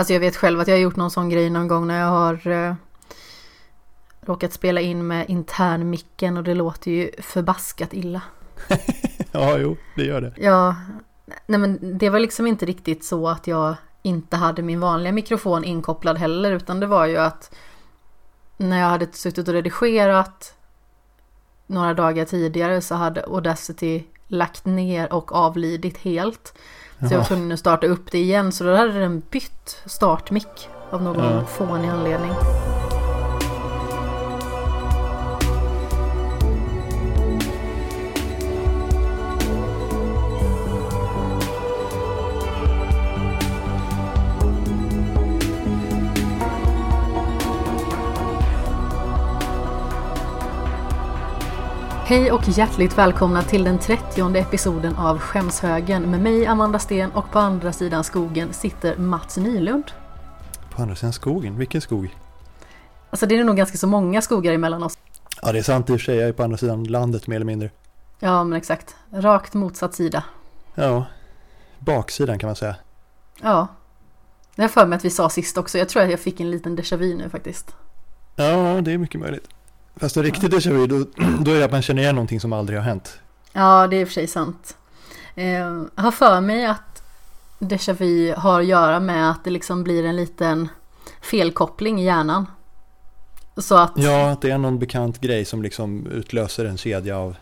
Alltså jag vet själv att jag har gjort någon sån grej någon gång när jag har eh, råkat spela in med internmicken och det låter ju förbaskat illa. ja, jo, det gör det. Ja, nej men det var liksom inte riktigt så att jag inte hade min vanliga mikrofon inkopplad heller utan det var ju att när jag hade suttit och redigerat några dagar tidigare så hade Audacity lagt ner och avlidit helt. Så jag var tvungen att starta upp det igen så då hade den bytt startmick av någon ja. fånig anledning. Hej och hjärtligt välkomna till den trettionde episoden av Skämshögen med mig Amanda Sten och på andra sidan skogen sitter Mats Nylund. På andra sidan skogen? Vilken skog? Alltså det är nog ganska så många skogar emellan oss. Ja det är sant i och för sig, jag är på andra sidan landet mer eller mindre. Ja men exakt, rakt motsatt sida. Ja, baksidan kan man säga. Ja, det har för mig att vi sa sist också, jag tror att jag fick en liten déjà vu nu faktiskt. Ja, det är mycket möjligt. Fast en riktig déjà vu, då, då är det att man känner igen någonting som aldrig har hänt. Ja, det är i och för sig sant. Eh, jag har för mig att déjà vu har att göra med att det liksom blir en liten felkoppling i hjärnan. Så att... Ja, att det är någon bekant grej som liksom utlöser en kedja av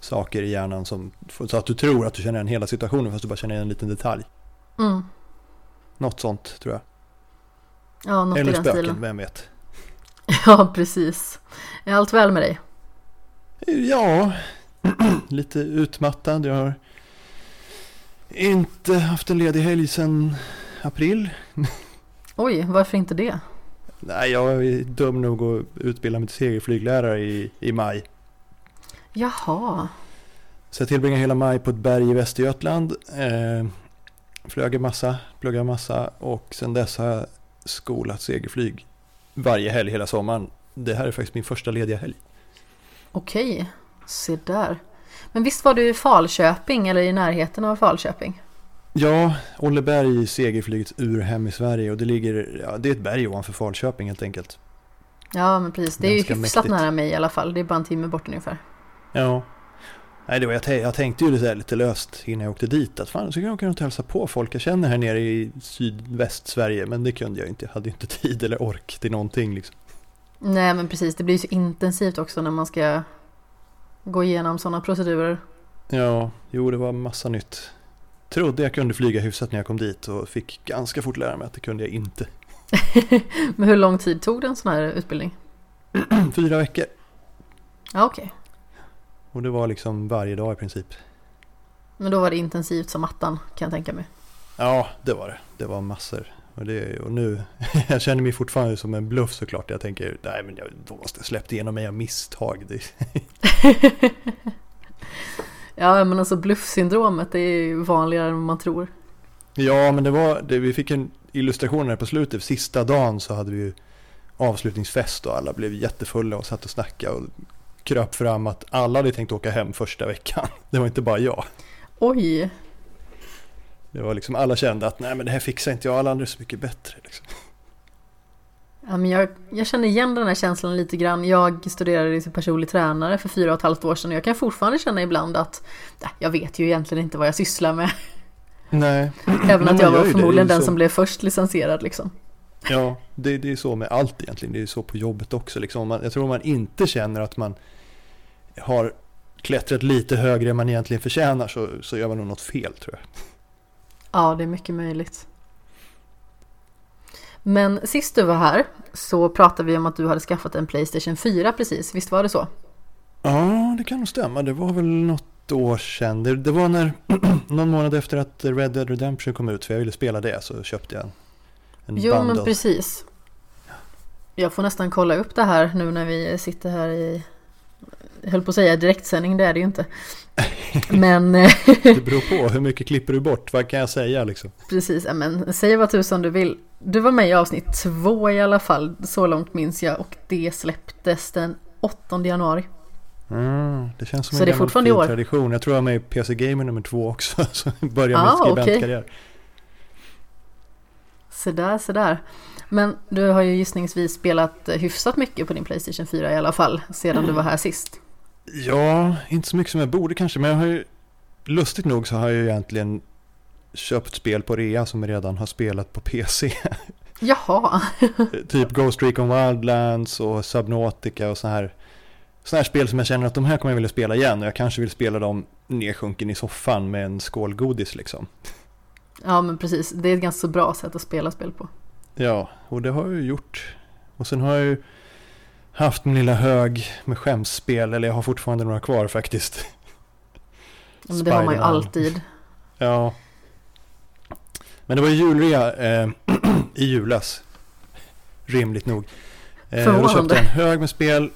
saker i hjärnan som, så att du tror att du känner igen hela situationen fast du bara känner igen en liten detalj. Mm. Något sånt tror jag. Ja, något Eller i den spöken, stilen. vem vet. Ja, precis. Är allt väl med dig? Ja, lite utmattad. Jag har inte haft en ledig helg sedan april. Oj, varför inte det? Nej, jag är dum nog att utbilda mig till segelflyglärare i, i maj. Jaha. Så jag tillbringade hela maj på ett berg i Västergötland. Eh, flög en massa, pluggade massa och sen dess har jag skolat segelflyg varje helg hela sommaren. Det här är faktiskt min första lediga helg. Okej, se där. Men visst var du i Falköping eller i närheten av Falköping? Ja, Olleberg segerflygets urhem i Sverige och det ligger, ja, det är ett berg ovanför Falköping helt enkelt. Ja, men precis. Det är Ganska ju hyfsat mäktigt. nära mig i alla fall. Det är bara en timme bort ungefär. Ja. Nej, det var, jag, jag tänkte ju lite, lite löst innan jag åkte dit att fan, så kan jag och hälsa på folk jag känner här nere i sydväst-Sverige. Men det kunde jag inte. Jag hade ju inte tid eller ork till någonting liksom. Nej, men precis. Det blir ju så intensivt också när man ska gå igenom sådana procedurer. Ja, jo det var massa nytt. Trodde jag kunde flyga hyfsat när jag kom dit och fick ganska fort lära mig att det kunde jag inte. Men hur lång tid tog det en sån här utbildning? Fyra veckor. Ja, okej. Och det var liksom varje dag i princip. Men då var det intensivt som attan, kan jag tänka mig. Ja, det var det. Det var massor. Och, det, och nu, jag känner mig fortfarande som en bluff såklart. Jag tänker, nej men jag, då måste jag släppt igenom mig av misstag. Ja, men alltså bluffsyndromet det är ju vanligare än man tror. ja, men det var, det, vi fick en illustration här på slutet. Sista dagen så hade vi ju avslutningsfest och alla blev jättefulla och satt och snackade och kröp fram att alla hade tänkt åka hem första veckan. Det var inte bara jag. Oj, Det var liksom alla kände att nej men det här fixar inte jag, alla andra är så mycket bättre. Liksom. Ja, men jag, jag känner igen den här känslan lite grann. Jag studerade till personlig tränare för fyra och ett halvt år sedan och jag kan fortfarande känna ibland att nej, jag vet ju egentligen inte vad jag sysslar med. Nej. Även att jag var förmodligen den så. som blev först licensierad liksom. Ja, det, det är så med allt egentligen. Det är så på jobbet också. Liksom. Man, jag tror man inte känner att man har klättrat lite högre än man egentligen förtjänar så, så gör man nog något fel tror jag. Ja, det är mycket möjligt. Men sist du var här så pratade vi om att du hade skaffat en Playstation 4 precis, visst var det så? Ja, det kan nog stämma. Det var väl något år sedan. Det, det var när, någon månad efter att Red Dead Redemption kom ut, för jag ville spela det, så köpte jag en, en Jo, bundle. men precis. Jag får nästan kolla upp det här nu när vi sitter här i, jag höll på att säga direktsändning, det är det ju inte. Men eh, Det beror på, hur mycket klipper du bort? Vad kan jag säga liksom? precis, men säg vad tusan du vill. Du var med i avsnitt två i alla fall, så långt minns jag, och det släpptes den 8 januari. Mm, det känns som Så en det är fortfarande i år? tradition. Jag tror jag är med i PC Gamer nummer två också, så börjar med Ah, skribentkarriär. Sådär, sådär. Men du har ju gissningsvis spelat hyfsat mycket på din Playstation 4 i alla fall, sedan du var här sist. Ja, inte så mycket som jag borde kanske, men jag har ju, lustigt nog så har jag ju egentligen köpt spel på rea som jag redan har spelat på PC. Jaha. typ Ghost Recon Wildlands och Subnautica och så här. Sådana här spel som jag känner att de här kommer jag vilja spela igen och jag kanske vill spela dem nedsjunken i soffan med en skål godis liksom. Ja men precis, det är ett ganska bra sätt att spela spel på. Ja, och det har jag ju gjort. Och sen har jag ju haft min lilla hög med skämsspel, eller jag har fortfarande några kvar faktiskt. Ja, men det har man ju alltid. Ja. Men det var ju julrea eh, i julas. Rimligt nog. Eh, och då köpte jag en hög med spel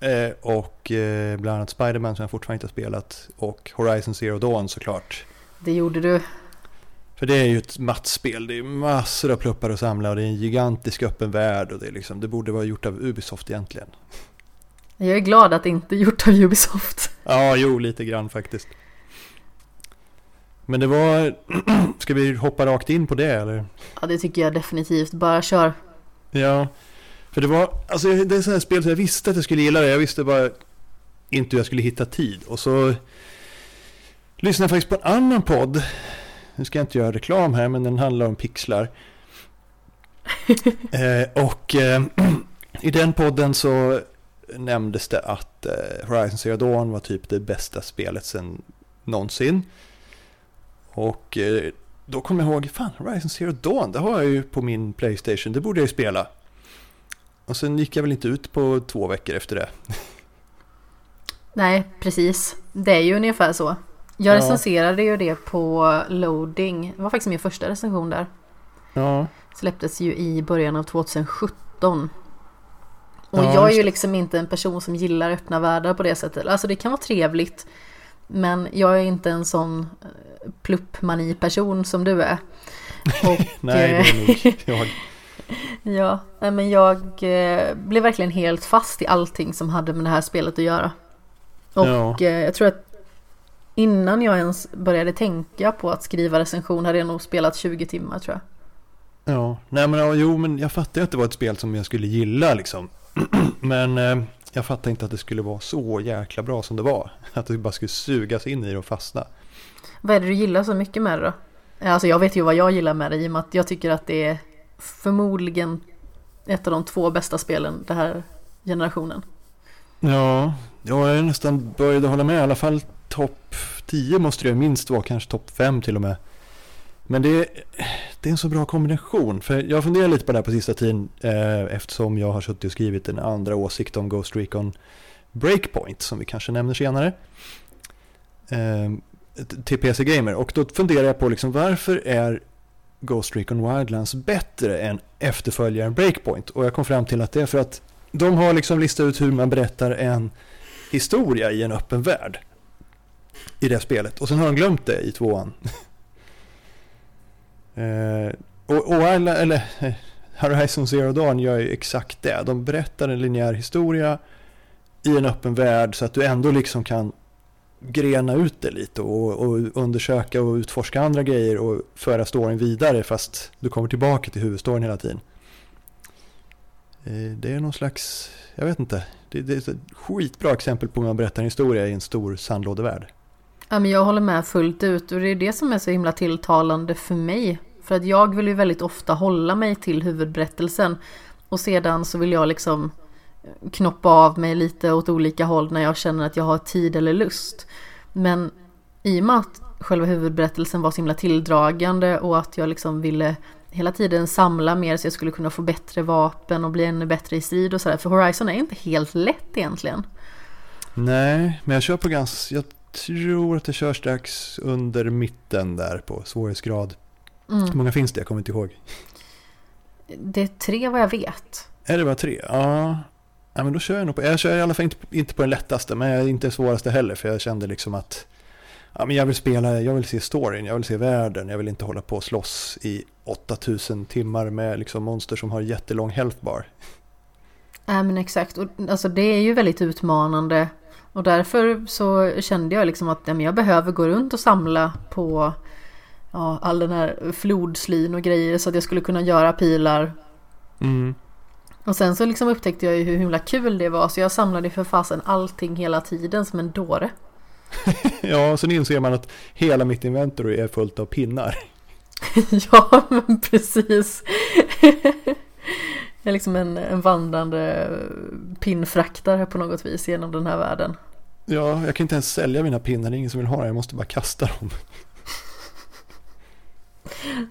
eh, och eh, bland annat Spiderman som jag fortfarande inte har spelat och Horizon Zero Dawn såklart. Det gjorde du. För det är ju ett mattspel, det är massor av pluppar att samla och det är en gigantisk öppen värld och det, är liksom, det borde vara gjort av Ubisoft egentligen. Jag är glad att det inte är gjort av Ubisoft. Ja, jo, lite grann faktiskt. Men det var, ska vi hoppa rakt in på det eller? Ja, det tycker jag definitivt. Bara kör. Ja, för det var, alltså det är sådana spel som jag visste att jag skulle gilla det. Jag visste bara inte hur jag skulle hitta tid. Och så lyssnade jag faktiskt på en annan podd nu ska jag inte göra reklam här, men den handlar om pixlar. eh, och eh, i den podden så nämndes det att eh, Horizon Zero Dawn var typ det bästa spelet sedan någonsin. Och eh, då kom jag ihåg, fan Horizon Zero Dawn, det har jag ju på min Playstation, det borde jag ju spela. Och sen gick jag väl inte ut på två veckor efter det. Nej, precis. Det är ju ungefär så. Jag recenserade ju det på loading. Det var faktiskt min första recension där. Ja. Släpptes ju i början av 2017. Och ja, jag är ju liksom inte en person som gillar öppna världar på det sättet. Alltså det kan vara trevligt. Men jag är inte en sån eh, pluppmani-person som du är. Och, Nej, det är nog jag. ja, men jag eh, blev verkligen helt fast i allting som hade med det här spelet att göra. Och ja. Eh, jag tror att Innan jag ens började tänka på att skriva recension hade jag nog spelat 20 timmar tror jag. Ja, nej men ja, jo men jag fattar att det var ett spel som jag skulle gilla liksom. men eh, jag fattar inte att det skulle vara så jäkla bra som det var. Att det bara skulle sugas in i det och fastna. Vad är det du gillar så mycket med det då? Alltså jag vet ju vad jag gillar med det i och med att jag tycker att det är förmodligen ett av de två bästa spelen den här generationen. Ja, jag är nästan började hålla med i alla fall topp 10 måste det minst vara, kanske topp 5 till och med. Men det är, det är en så bra kombination. För jag funderar lite på det här på sista tiden eh, eftersom jag har suttit och skrivit en andra åsikt om Ghost Recon Breakpoint som vi kanske nämner senare. Eh, till PC Gamer. Och då funderar jag på liksom, varför är Ghost Recon Wildlands bättre än efterföljaren Breakpoint? Och jag kom fram till att det är för att de har liksom listat ut hur man berättar en historia i en öppen värld i det spelet. Och sen har de glömt det i tvåan. eh, och, och alla, eller eh, Horizon Zero Dawn gör ju exakt det. De berättar en linjär historia i en öppen värld så att du ändå liksom kan grena ut det lite och, och undersöka och utforska andra grejer och föra storyn vidare fast du kommer tillbaka till huvudstoryn hela tiden. Eh, det är någon slags, jag vet inte, det, det är ett skitbra exempel på hur man berättar en historia i en stor sandlådevärld. Ja, men jag håller med fullt ut och det är det som är så himla tilltalande för mig. För att jag vill ju väldigt ofta hålla mig till huvudberättelsen och sedan så vill jag liksom knoppa av mig lite åt olika håll när jag känner att jag har tid eller lust. Men i och med att själva huvudberättelsen var så himla tilldragande och att jag liksom ville hela tiden samla mer så jag skulle kunna få bättre vapen och bli ännu bättre i strid och sådär. För Horizon är inte helt lätt egentligen. Nej, men jag kör på ganska, jag tror att det kör strax under mitten där på svårighetsgrad. Mm. Hur många finns det? Jag kommer inte ihåg. Det är tre vad jag vet. Är det bara tre? Ja. ja men då kör jag nog på, jag kör i alla fall inte, inte på den lättaste, men inte den svåraste heller, för jag kände liksom att ja, men jag vill spela, jag vill se storyn, jag vill se världen, jag vill inte hålla på och slåss i 8000 timmar med liksom monster som har jättelång health bar. Ja men exakt, och alltså det är ju väldigt utmanande och därför så kände jag liksom att ja, jag behöver gå runt och samla på ja, all den här flodslin och grejer så att jag skulle kunna göra pilar. Mm. Och sen så liksom upptäckte jag ju hur himla kul det var så jag samlade för fasen allting hela tiden som en dåre. ja, sen inser man att hela mitt inventory är fullt av pinnar. ja, men precis. jag är liksom en, en vandrande pinnfraktare på något vis genom den här världen. Ja, jag kan inte ens sälja mina pinnar, det är ingen som vill ha dem, jag måste bara kasta dem.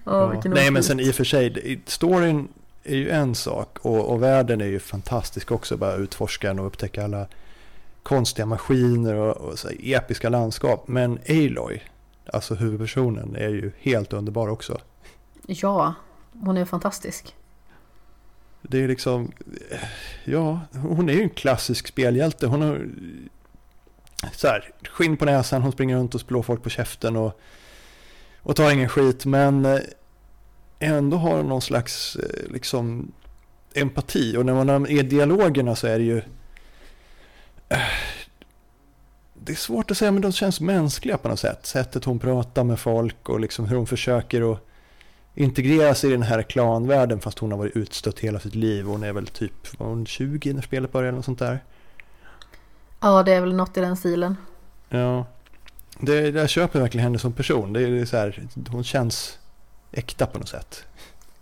ja, ja. Nej, men sen i och för sig, storyn är ju en sak och, och världen är ju fantastisk också, bara utforska den och upptäcka alla konstiga maskiner och, och så episka landskap. Men Aloy, alltså huvudpersonen, är ju helt underbar också. Ja, hon är fantastisk. Det är liksom, ja, hon är ju en klassisk spelhjälte. Hon har så här, skinn på näsan, hon springer runt och slår folk på käften och, och tar ingen skit. Men eh, ändå har hon någon slags eh, liksom empati. Och när man är dialogerna så är det ju... Eh, det är svårt att säga, men de känns mänskliga på något sätt. Sättet hon pratar med folk och liksom hur hon försöker att integreras i den här klanvärlden fast hon har varit utstött hela sitt liv. Hon är väl typ, var hon 20 när spelet började eller något sånt där? Ja, det är väl något i den stilen. Ja, det, jag köper verkligen henne som person. Det är så här, hon känns äkta på något sätt.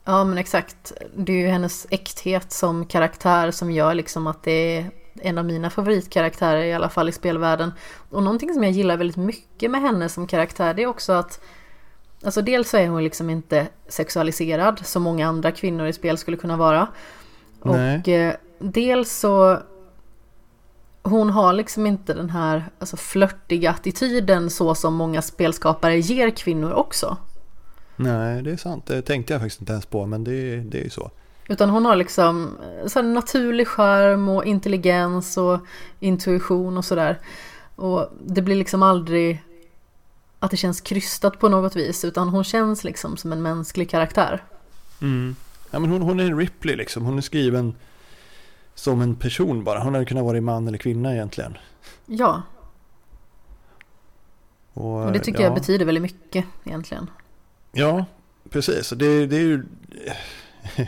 Ja men exakt. Det är ju hennes äkthet som karaktär som gör liksom att det är en av mina favoritkaraktärer i alla fall i spelvärlden. Och någonting som jag gillar väldigt mycket med henne som karaktär det är också att Alltså dels så är hon liksom inte sexualiserad som många andra kvinnor i spel skulle kunna vara. Nej. Och eh, dels så hon har liksom inte den här alltså, flörtiga attityden så som många spelskapare ger kvinnor också. Nej, det är sant. Det tänkte jag faktiskt inte ens på, men det, det är ju så. Utan hon har liksom så naturlig charm och intelligens och intuition och sådär. Och det blir liksom aldrig att det känns krystat på något vis, utan hon känns liksom som en mänsklig karaktär. Mm. Ja, men hon, hon är en Ripley liksom. Hon är skriven som en person bara. Hon hade kunnat vara man eller kvinna egentligen. Ja. Och, och det tycker ja. jag betyder väldigt mycket egentligen. Ja, precis. Det, det är ju...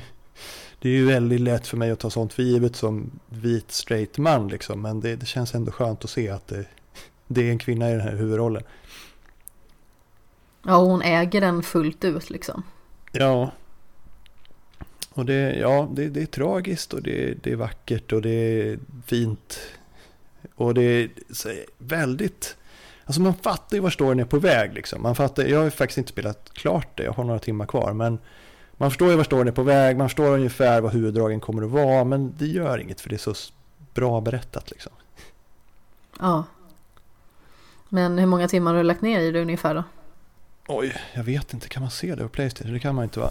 Det är ju väldigt lätt för mig att ta sånt för givet som vit straight man liksom. Men det, det känns ändå skönt att se att det, det är en kvinna i den här huvudrollen. Ja, hon äger den fullt ut liksom. Ja. Och det, ja, det, det är tragiskt och det, det är vackert och det är fint. Och det är väldigt Alltså man fattar ju var storyn är på väg liksom. Man fattar, jag har faktiskt inte spelat klart det, jag har några timmar kvar. Men man förstår ju var storyn är på väg, man förstår ungefär vad huvuddragen kommer att vara. Men det gör inget för det är så bra berättat liksom. Ja. Men hur många timmar har du lagt ner i det ungefär då? Oj, jag vet inte. Kan man se det på Playstation? Det kan man inte va?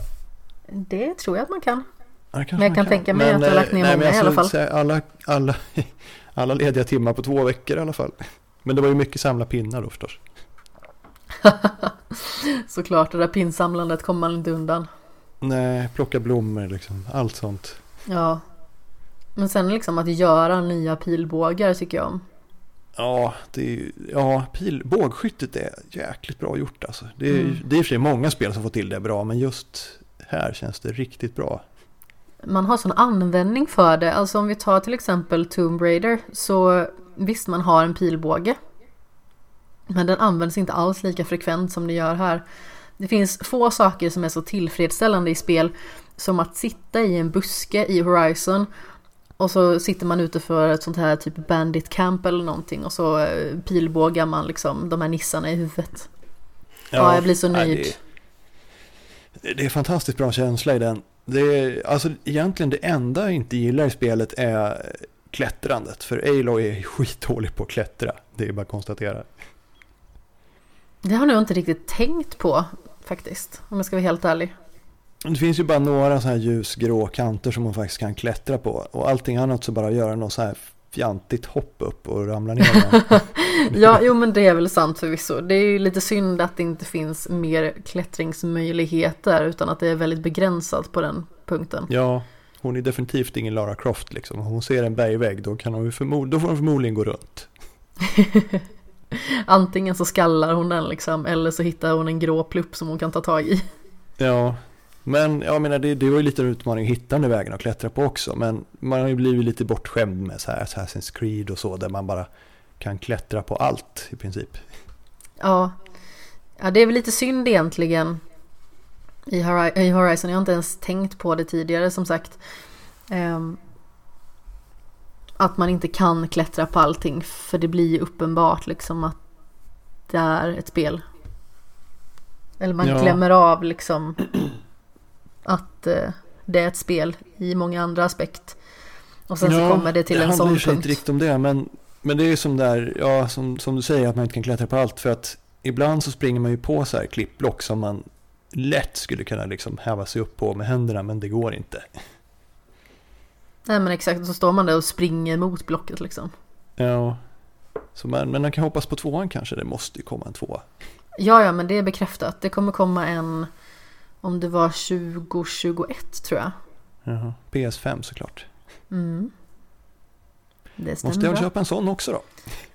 Det tror jag att man kan. Ja, men jag kan, kan, tänka mig men, att du har lagt ner nej, många i alla fall. Alla, alla, alla lediga timmar på två veckor i alla fall. Men det var ju mycket samla pinnar då förstås. Såklart, det där pinsamlandet kommer man inte undan. Nej, plocka blommor liksom, allt sånt. Ja. Men sen liksom att göra nya pilbågar tycker jag om. Ja, det är, ja pil, bågskyttet är jäkligt bra gjort alltså. Det är, mm. det är i och för sig många spel som får till det bra, men just här känns det riktigt bra. Man har sån användning för det. Alltså om vi tar till exempel Tomb Raider så Visst, man har en pilbåge. Men den används inte alls lika frekvent som det gör här. Det finns få saker som är så tillfredsställande i spel som att sitta i en buske i Horizon och så sitter man ute för ett sånt här typ bandit camp eller någonting och så eh, pilbågar man liksom de här nissarna i huvudet. Ja, ja jag blir så nöjd. Det, är fantastiskt bra känsla i den. Det är, alltså egentligen det enda jag inte gillar i spelet är klättrandet. För Aloy är skitdålig på att klättra. Det är bara att konstatera. Det har jag inte riktigt tänkt på faktiskt. Om jag ska vara helt ärlig. Det finns ju bara några så här ljusgrå kanter som man faktiskt kan klättra på. Och allting annat så bara göra något så här fjantigt hopp upp och ramla ner. ja, jo men det är väl sant förvisso. Det är ju lite synd att det inte finns mer klättringsmöjligheter utan att det är väldigt begränsat på den punkten. Ja, hon är definitivt ingen Lara Croft liksom. Om hon ser en bergvägg då, kan hon förmod då får hon förmodligen gå runt. Antingen så skallar hon den liksom eller så hittar hon en grå plupp som hon kan ta tag i. Ja, men jag menar det, det var ju lite en utmaning att hitta den vägen att klättra på också. Men man har ju blivit lite bortskämd med så här Assassin's Creed och så där man bara kan klättra på allt i princip. Ja, ja det är väl lite synd egentligen i Horizon. Jag har inte ens tänkt på det tidigare som sagt. Um, att man inte kan klättra på allting för det blir ju uppenbart liksom att det är ett spel. Eller man ja. klämmer av liksom att uh, det är ett spel i många andra aspekt. Och sen ja, så kommer det till en sån punkt. Det handlar inte riktigt om det men, men det är ju som där, ja som, som du säger att man inte kan klättra på allt för att ibland så springer man ju på så här klippblock som man lätt skulle kunna liksom häva sig upp på med händerna men det går inte. Nej men exakt, så står man där och springer mot blocket liksom. Ja, så man, men man kan hoppas på tvåan kanske, det måste ju komma en tvåa. Ja, ja, men det är bekräftat. Det kommer komma en, om det var 2021 tror jag. Jaha, PS5 såklart. Mm. Det stämmer Måste jag bra. köpa en sån också då?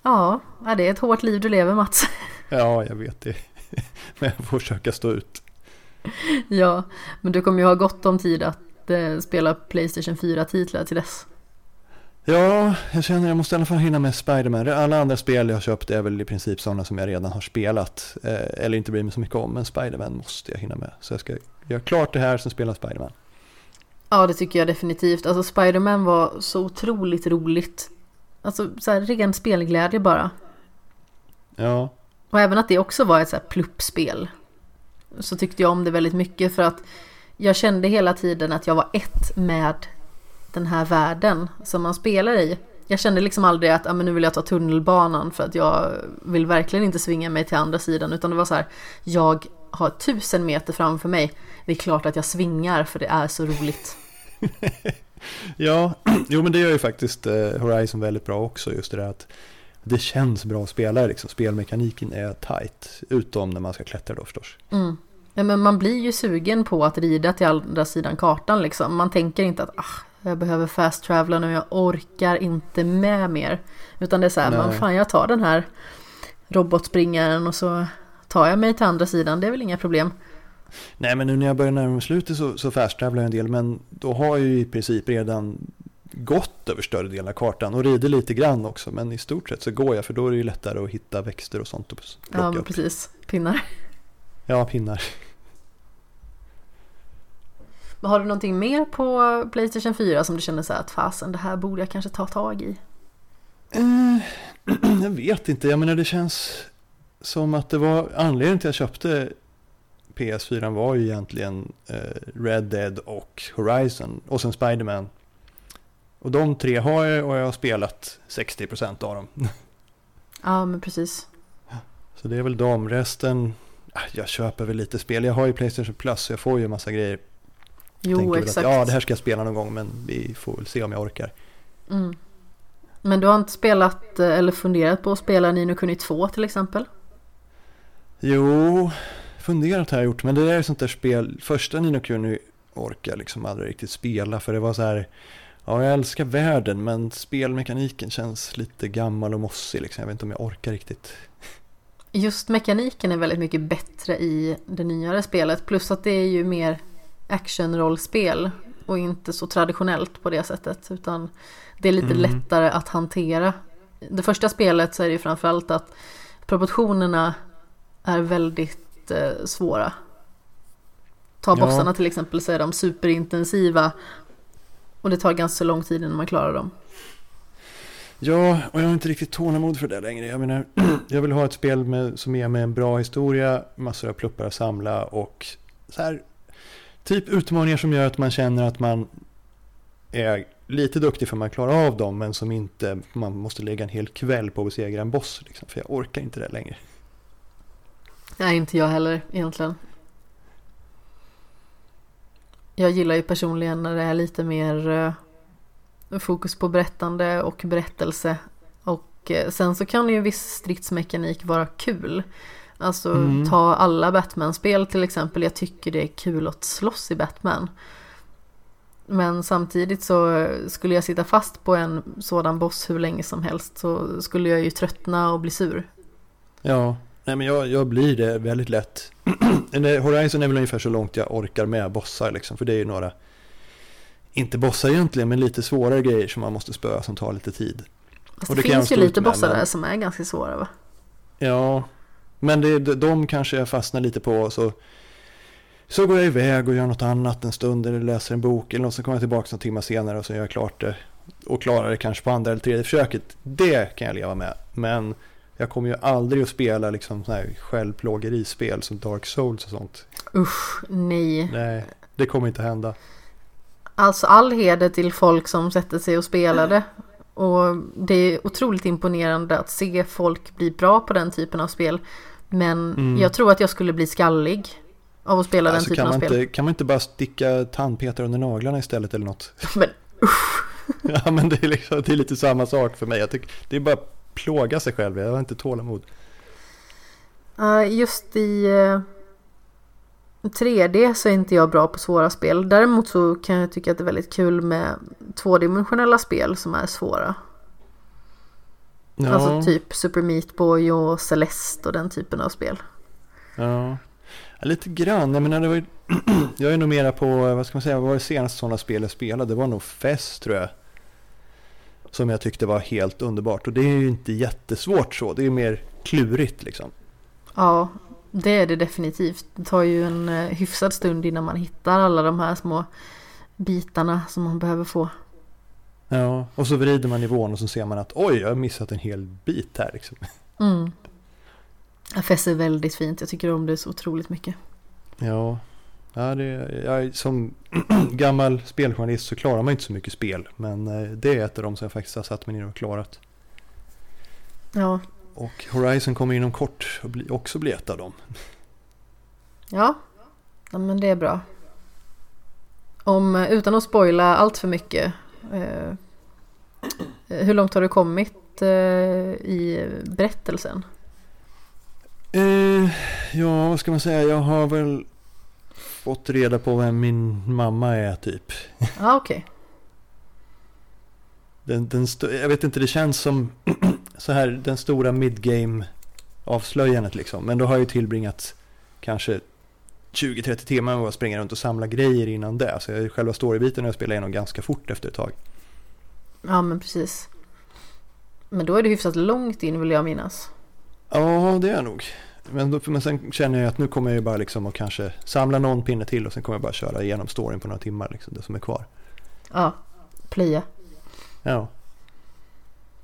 Ja, det är ett hårt liv du lever Mats. Ja, jag vet det. Men jag får försöka stå ut. Ja, men du kommer ju ha gott om tid att eh, spela Playstation 4-titlar till dess. Ja, jag känner att jag måste i alla fall hinna med Spiderman. Alla andra spel jag har köpt är väl i princip sådana som jag redan har spelat. Eh, eller inte bryr mig så mycket om, men Spiderman måste jag hinna med. Så jag ska göra klart det här, sen spela Spiderman. Ja, det tycker jag definitivt. Alltså Spiderman var så otroligt roligt. Alltså så här, ren spelglädje bara. Ja. Och även att det också var ett så här pluppspel. Så tyckte jag om det väldigt mycket för att jag kände hela tiden att jag var ett med den här världen som man spelar i. Jag kände liksom aldrig att ah, men nu vill jag ta tunnelbanan för att jag vill verkligen inte svinga mig till andra sidan utan det var så här jag har tusen meter framför mig. Det är klart att jag svingar för det är så roligt. ja, jo men det gör ju faktiskt eh, Horizon väldigt bra också just det där att det känns bra att spela liksom. Spelmekaniken är tight, utom när man ska klättra då förstås. Mm. Ja, men man blir ju sugen på att rida till andra sidan kartan liksom. Man tänker inte att ah, jag behöver fast travela nu, jag orkar inte med mer. Utan det är så här, man, fan jag tar den här robotspringaren och så tar jag mig till andra sidan, det är väl inga problem. Nej men nu när jag börjar närma mig slutet så, så fast jag en del men då har jag ju i princip redan gått över större delen av kartan och rider lite grann också men i stort sett så går jag för då är det ju lättare att hitta växter och sånt och Ja, precis. Pinnar. Ja, pinnar. Men har du någonting mer på Playstation 4 som du känner så här att fasen det här borde jag kanske ta tag i? Uh, jag vet inte, jag menar det känns som att det var anledningen till att jag köpte PS4 var ju egentligen uh, Red Dead och Horizon och sen Spiderman. Och de tre har jag och jag har spelat 60% av dem. Ja, men precis. Så det är väl de. Resten, jag köper väl lite spel. Jag har ju Playstation Plus så jag får ju massa grejer. Jo, Tänker exakt. Att, ja, det här ska jag spela någon gång men vi får väl se om jag orkar. Mm. Men du har inte spelat eh, eller funderat på att spela Nino Kuni 2 till exempel? Jo, funderat har jag gjort. Men det där är sånt där spel. Första Nino Kuni orkar liksom aldrig riktigt spela för det var så här Ja, jag älskar världen men spelmekaniken känns lite gammal och mossig. Liksom. Jag vet inte om jag orkar riktigt. Just mekaniken är väldigt mycket bättre i det nyare spelet. Plus att det är ju mer actionrollspel och inte så traditionellt på det sättet. Utan det är lite mm. lättare att hantera. Det första spelet så är det ju framförallt att proportionerna är väldigt eh, svåra. Ta bossarna ja. till exempel så är de superintensiva och det tar ganska lång tid innan man klarar dem. Ja, och jag har inte riktigt tålamod för det längre. Jag menar, jag vill ha ett spel med, som är med en bra historia, massor av pluppar att samla och så här, typ utmaningar som gör att man känner att man är lite duktig för att man klarar av dem, men som inte man måste lägga en hel kväll på att besegra en boss. Liksom, för jag orkar inte det längre. Nej, inte jag heller egentligen. Jag gillar ju personligen när det är lite mer eh, fokus på berättande och berättelse. Och eh, sen så kan ju viss stridsmekanik vara kul. Alltså mm. ta alla Batman-spel till exempel. Jag tycker det är kul att slåss i Batman. Men samtidigt så skulle jag sitta fast på en sådan boss hur länge som helst så skulle jag ju tröttna och bli sur. Ja, nej men jag, jag blir det väldigt lätt. Horizon är väl ungefär så långt jag orkar med bossar liksom, för det är ju några, inte bossar egentligen, men lite svårare grejer som man måste spöa som tar lite tid. Fast det, det finns ju lite bossar där som är ganska svåra va? Ja, men det, de kanske jag fastnar lite på så, så går jag iväg och gör något annat en stund eller läser en bok eller något så kommer jag tillbaka några timmar senare och så gör jag klart det och klarar det kanske på andra eller tredje försöket. Det kan jag leva med, men jag kommer ju aldrig att spela liksom här självplågerispel som Dark Souls och sånt. Usch, nej. Nej, det kommer inte hända. Alltså all heder till folk som sätter sig och spelar det. Och det är otroligt imponerande att se folk bli bra på den typen av spel. Men mm. jag tror att jag skulle bli skallig av att spela alltså, den typen av spel. Inte, kan man inte bara sticka tandpetare under naglarna istället eller något? Men usch. ja men det är, liksom, det är lite samma sak för mig. Jag tycker, det är bara plåga sig själv, jag har inte tålamod. Uh, just i uh, 3D så är inte jag bra på svåra spel. Däremot så kan jag tycka att det är väldigt kul med tvådimensionella spel som är svåra. Ja. Alltså typ Super Meat Boy och Celeste och den typen av spel. Ja, ja lite grann. Jag menar, det var jag är nog mera på, vad ska man säga, vad var det senaste sådana spel jag spelade? Det var nog Fest tror jag som jag tyckte var helt underbart. Och det är ju inte jättesvårt så, det är mer klurigt liksom. Ja, det är det definitivt. Det tar ju en eh, hyfsad stund innan man hittar alla de här små bitarna som man behöver få. Ja, och så vrider man nivån och så ser man att oj, jag har missat en hel bit här liksom. Mm. FS är väldigt fint, jag tycker om det så otroligt mycket. Ja, Ja, det, jag, som gammal speljournalist så klarar man inte så mycket spel. Men eh, det är ett av dem som jag faktiskt har satt mig ner och klarat. Ja. Och Horizon kommer inom kort och bli, också bli ett av dem. Ja, ja men det är bra. Om, utan att spoila allt för mycket. Eh, hur långt har du kommit eh, i berättelsen? Eh, ja, vad ska man säga? Jag har väl fått reda på vem min mamma är typ. Ja, ah, okej. Okay. Den, den jag vet inte, det känns som så här den stora midgame avslöjandet liksom. Men då har jag ju tillbringat kanske 20-30 timmar med att springa runt och samla grejer innan det. Så själva storybiten har jag spelat igenom ganska fort efter ett tag. Ja, men precis. Men då är det hyfsat långt in vill jag minnas. Ja, det är nog. Men, då, men sen känner jag att nu kommer jag ju bara liksom att kanske samla någon pinne till och sen kommer jag bara köra igenom storyn på några timmar, liksom, det som är kvar. Ja, plöja. Ja.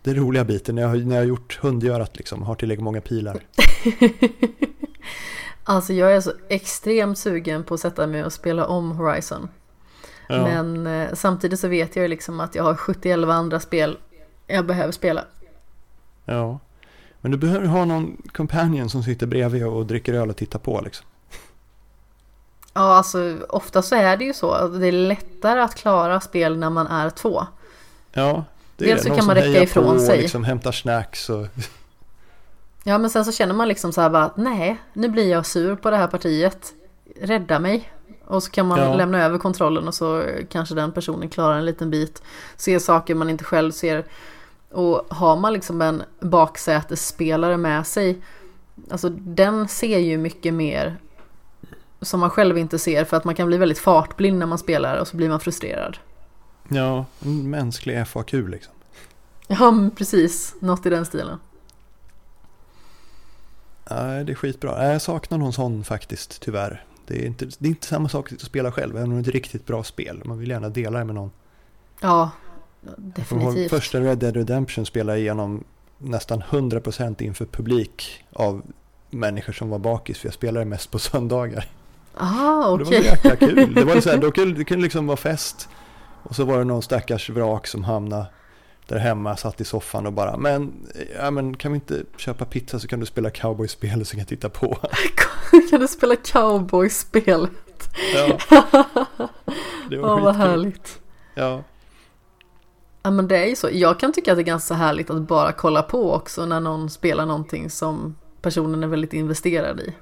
Det roliga biten när jag, när jag har gjort hundgörat liksom, har tillräckligt många pilar. alltså jag är så extremt sugen på att sätta mig och spela om Horizon. Ja. Men eh, samtidigt så vet jag ju liksom att jag har 71 andra spel jag behöver spela. Ja. Men du behöver ha någon companion som sitter bredvid och dricker öl och tittar på liksom. Ja, alltså ofta så är det ju så. Det är lättare att klara spel när man är två. Ja, det är Dels det. så kan man räcka ifrån på sig. Liksom hämtar snacks och... Ja, men sen så känner man liksom så här bara, nej, nu blir jag sur på det här partiet. Rädda mig. Och så kan man ja. lämna över kontrollen och så kanske den personen klarar en liten bit. Ser saker man inte själv ser. Och har man liksom en baksätesspelare med sig, alltså den ser ju mycket mer som man själv inte ser för att man kan bli väldigt fartblind när man spelar och så blir man frustrerad. Ja, en mänsklig FAQ liksom. Ja, precis. Något i den stilen. Nej, det är skitbra. Jag saknar någon sån faktiskt, tyvärr. Det är inte, det är inte samma sak att spela själv, även om det är ett riktigt bra spel. Man vill gärna dela det med någon. Ja, Definitivt. Första Red Dead Redemption spelade jag igenom nästan 100% inför publik av människor som var bakis, för jag spelade mest på söndagar. Ah, okej. Okay. Det var så jäkla kul. Det, var så här, då kunde, det kunde liksom vara fest. Och så var det någon stackars vrak som hamnade där hemma, satt i soffan och bara, men, ja, men kan vi inte köpa pizza så kan du spela cowboyspel så kan jag titta på. kan du spela cowboyspelet? Ja. Det var Åh, vad härligt. Ja. Ja men det är ju så. Jag kan tycka att det är ganska härligt att bara kolla på också när någon spelar någonting som personen är väldigt investerad i.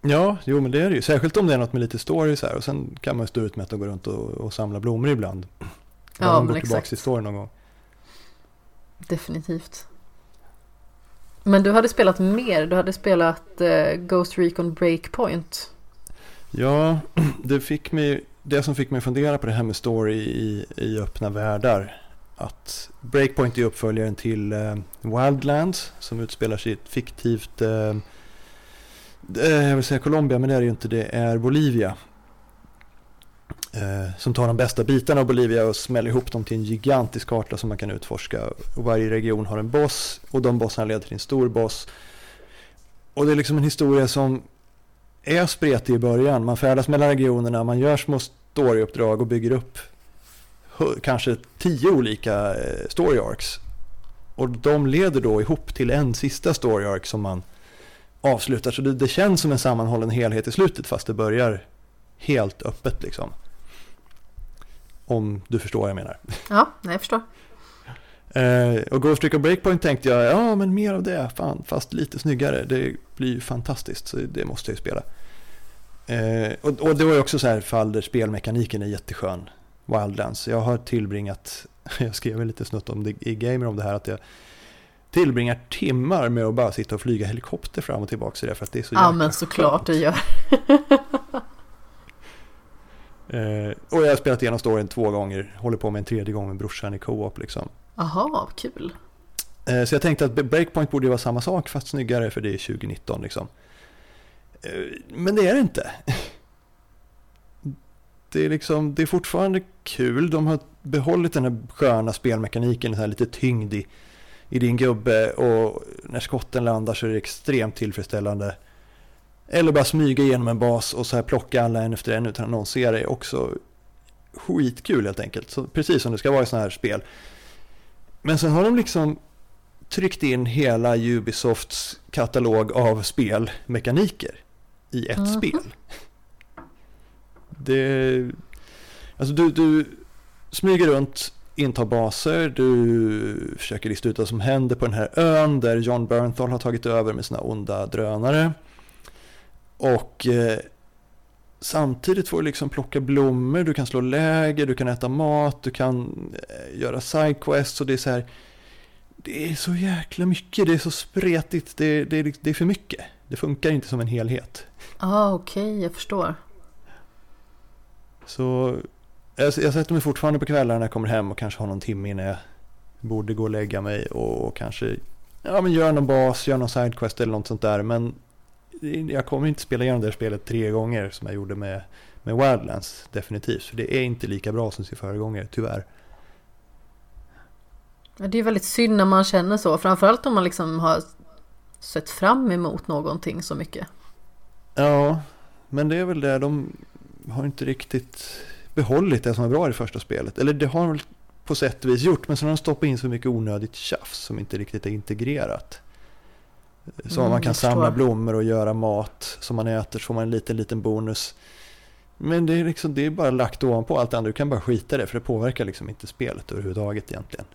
Ja, jo men det är det ju. Särskilt om det är något med lite story så här. Och sen kan man stå ut med att gå runt och, och samla blommor ibland. Ja, men exakt. tillbaka till story någon gång. Definitivt. Men du hade spelat mer, du hade spelat eh, Ghost Recon Breakpoint. Ja, det, fick mig, det som fick mig fundera på det här med story i, i öppna världar. Att Breakpoint är uppföljaren till eh, Wildlands som utspelar sig i ett fiktivt, eh, eh jag vill säga Colombia men det är det ju inte, det är Bolivia. Eh, som tar de bästa bitarna av Bolivia och smäller ihop dem till en gigantisk karta som man kan utforska. Och varje region har en boss och de bossarna leder till en stor boss. Och det är liksom en historia som är spretig i början. Man färdas mellan regionerna, man gör små storyuppdrag och bygger upp kanske tio olika eh, story arcs. Och de leder då ihop till en sista story arc som man avslutar. Så det, det känns som en sammanhållen helhet i slutet fast det börjar helt öppet liksom. Om du förstår vad jag menar. Ja, jag förstår. Eh, och Ghost Recon Breakpoint tänkte jag, ja men mer av det, fan, fast lite snyggare. Det blir ju fantastiskt, så det måste jag ju spela. Eh, och, och, det var ju också så här fall där spelmekaniken är jätteskön. Wildlands. Jag har tillbringat, jag skrev lite snutt om det i Gamer om det här, att jag tillbringar timmar med att bara sitta och flyga helikopter fram och tillbaka i det för att det är så Ja men såklart du gör. Eh, och jag har spelat igenom storyn två gånger, håller på med en tredje gång med brorsan i co-op liksom. Jaha, kul. Eh, så jag tänkte att Breakpoint borde vara samma sak fast snyggare för det är 2019 liksom. Eh, men det är det inte. Det är, liksom, det är fortfarande kul, de har behållit den här sköna spelmekaniken, den här lite tyngd i, i din gubbe och när skotten landar så är det extremt tillfredsställande. Eller bara smyga igenom en bas och så här plocka alla en efter en utan att någon ser dig också skitkul helt enkelt. Så precis som det ska vara i sådana här spel. Men sen har de liksom tryckt in hela Ubisofts katalog av spelmekaniker i ett mm. spel. Det, alltså du, du smyger runt, intar baser, du försöker lista ut vad som händer på den här ön där John Bernthal har tagit över med sina onda drönare. Och eh, samtidigt får du liksom plocka blommor, du kan slå läger, du kan äta mat, du kan eh, göra sidequests och det är så här. Det är så jäkla mycket, det är så spretigt, det, det, det är för mycket. Det funkar inte som en helhet. ah, okej, okay, jag förstår. Så jag, jag sätter mig fortfarande på kvällarna när jag kommer hem och kanske har någon timme innan jag borde gå och lägga mig och, och kanske ja, men gör någon bas, gör någon sidequest eller något sånt där. Men jag kommer inte spela igenom det här spelet tre gånger som jag gjorde med, med Wildlands, definitivt. För det är inte lika bra som sin föregångare, tyvärr. Det är väldigt synd när man känner så, framförallt om man liksom har sett fram emot någonting så mycket. Ja, men det är väl det, de har inte riktigt behållit det som är bra i det första spelet. Eller det har de väl på sätt och vis gjort, men så har de stoppat in så mycket onödigt tjafs som inte riktigt är integrerat. Så mm, man kan samla blommor och göra mat som man äter så får man en liten, liten bonus. Men det är, liksom, det är bara lagt ovanpå allt annat. Du kan bara skita det för det påverkar liksom inte spelet överhuvudtaget egentligen.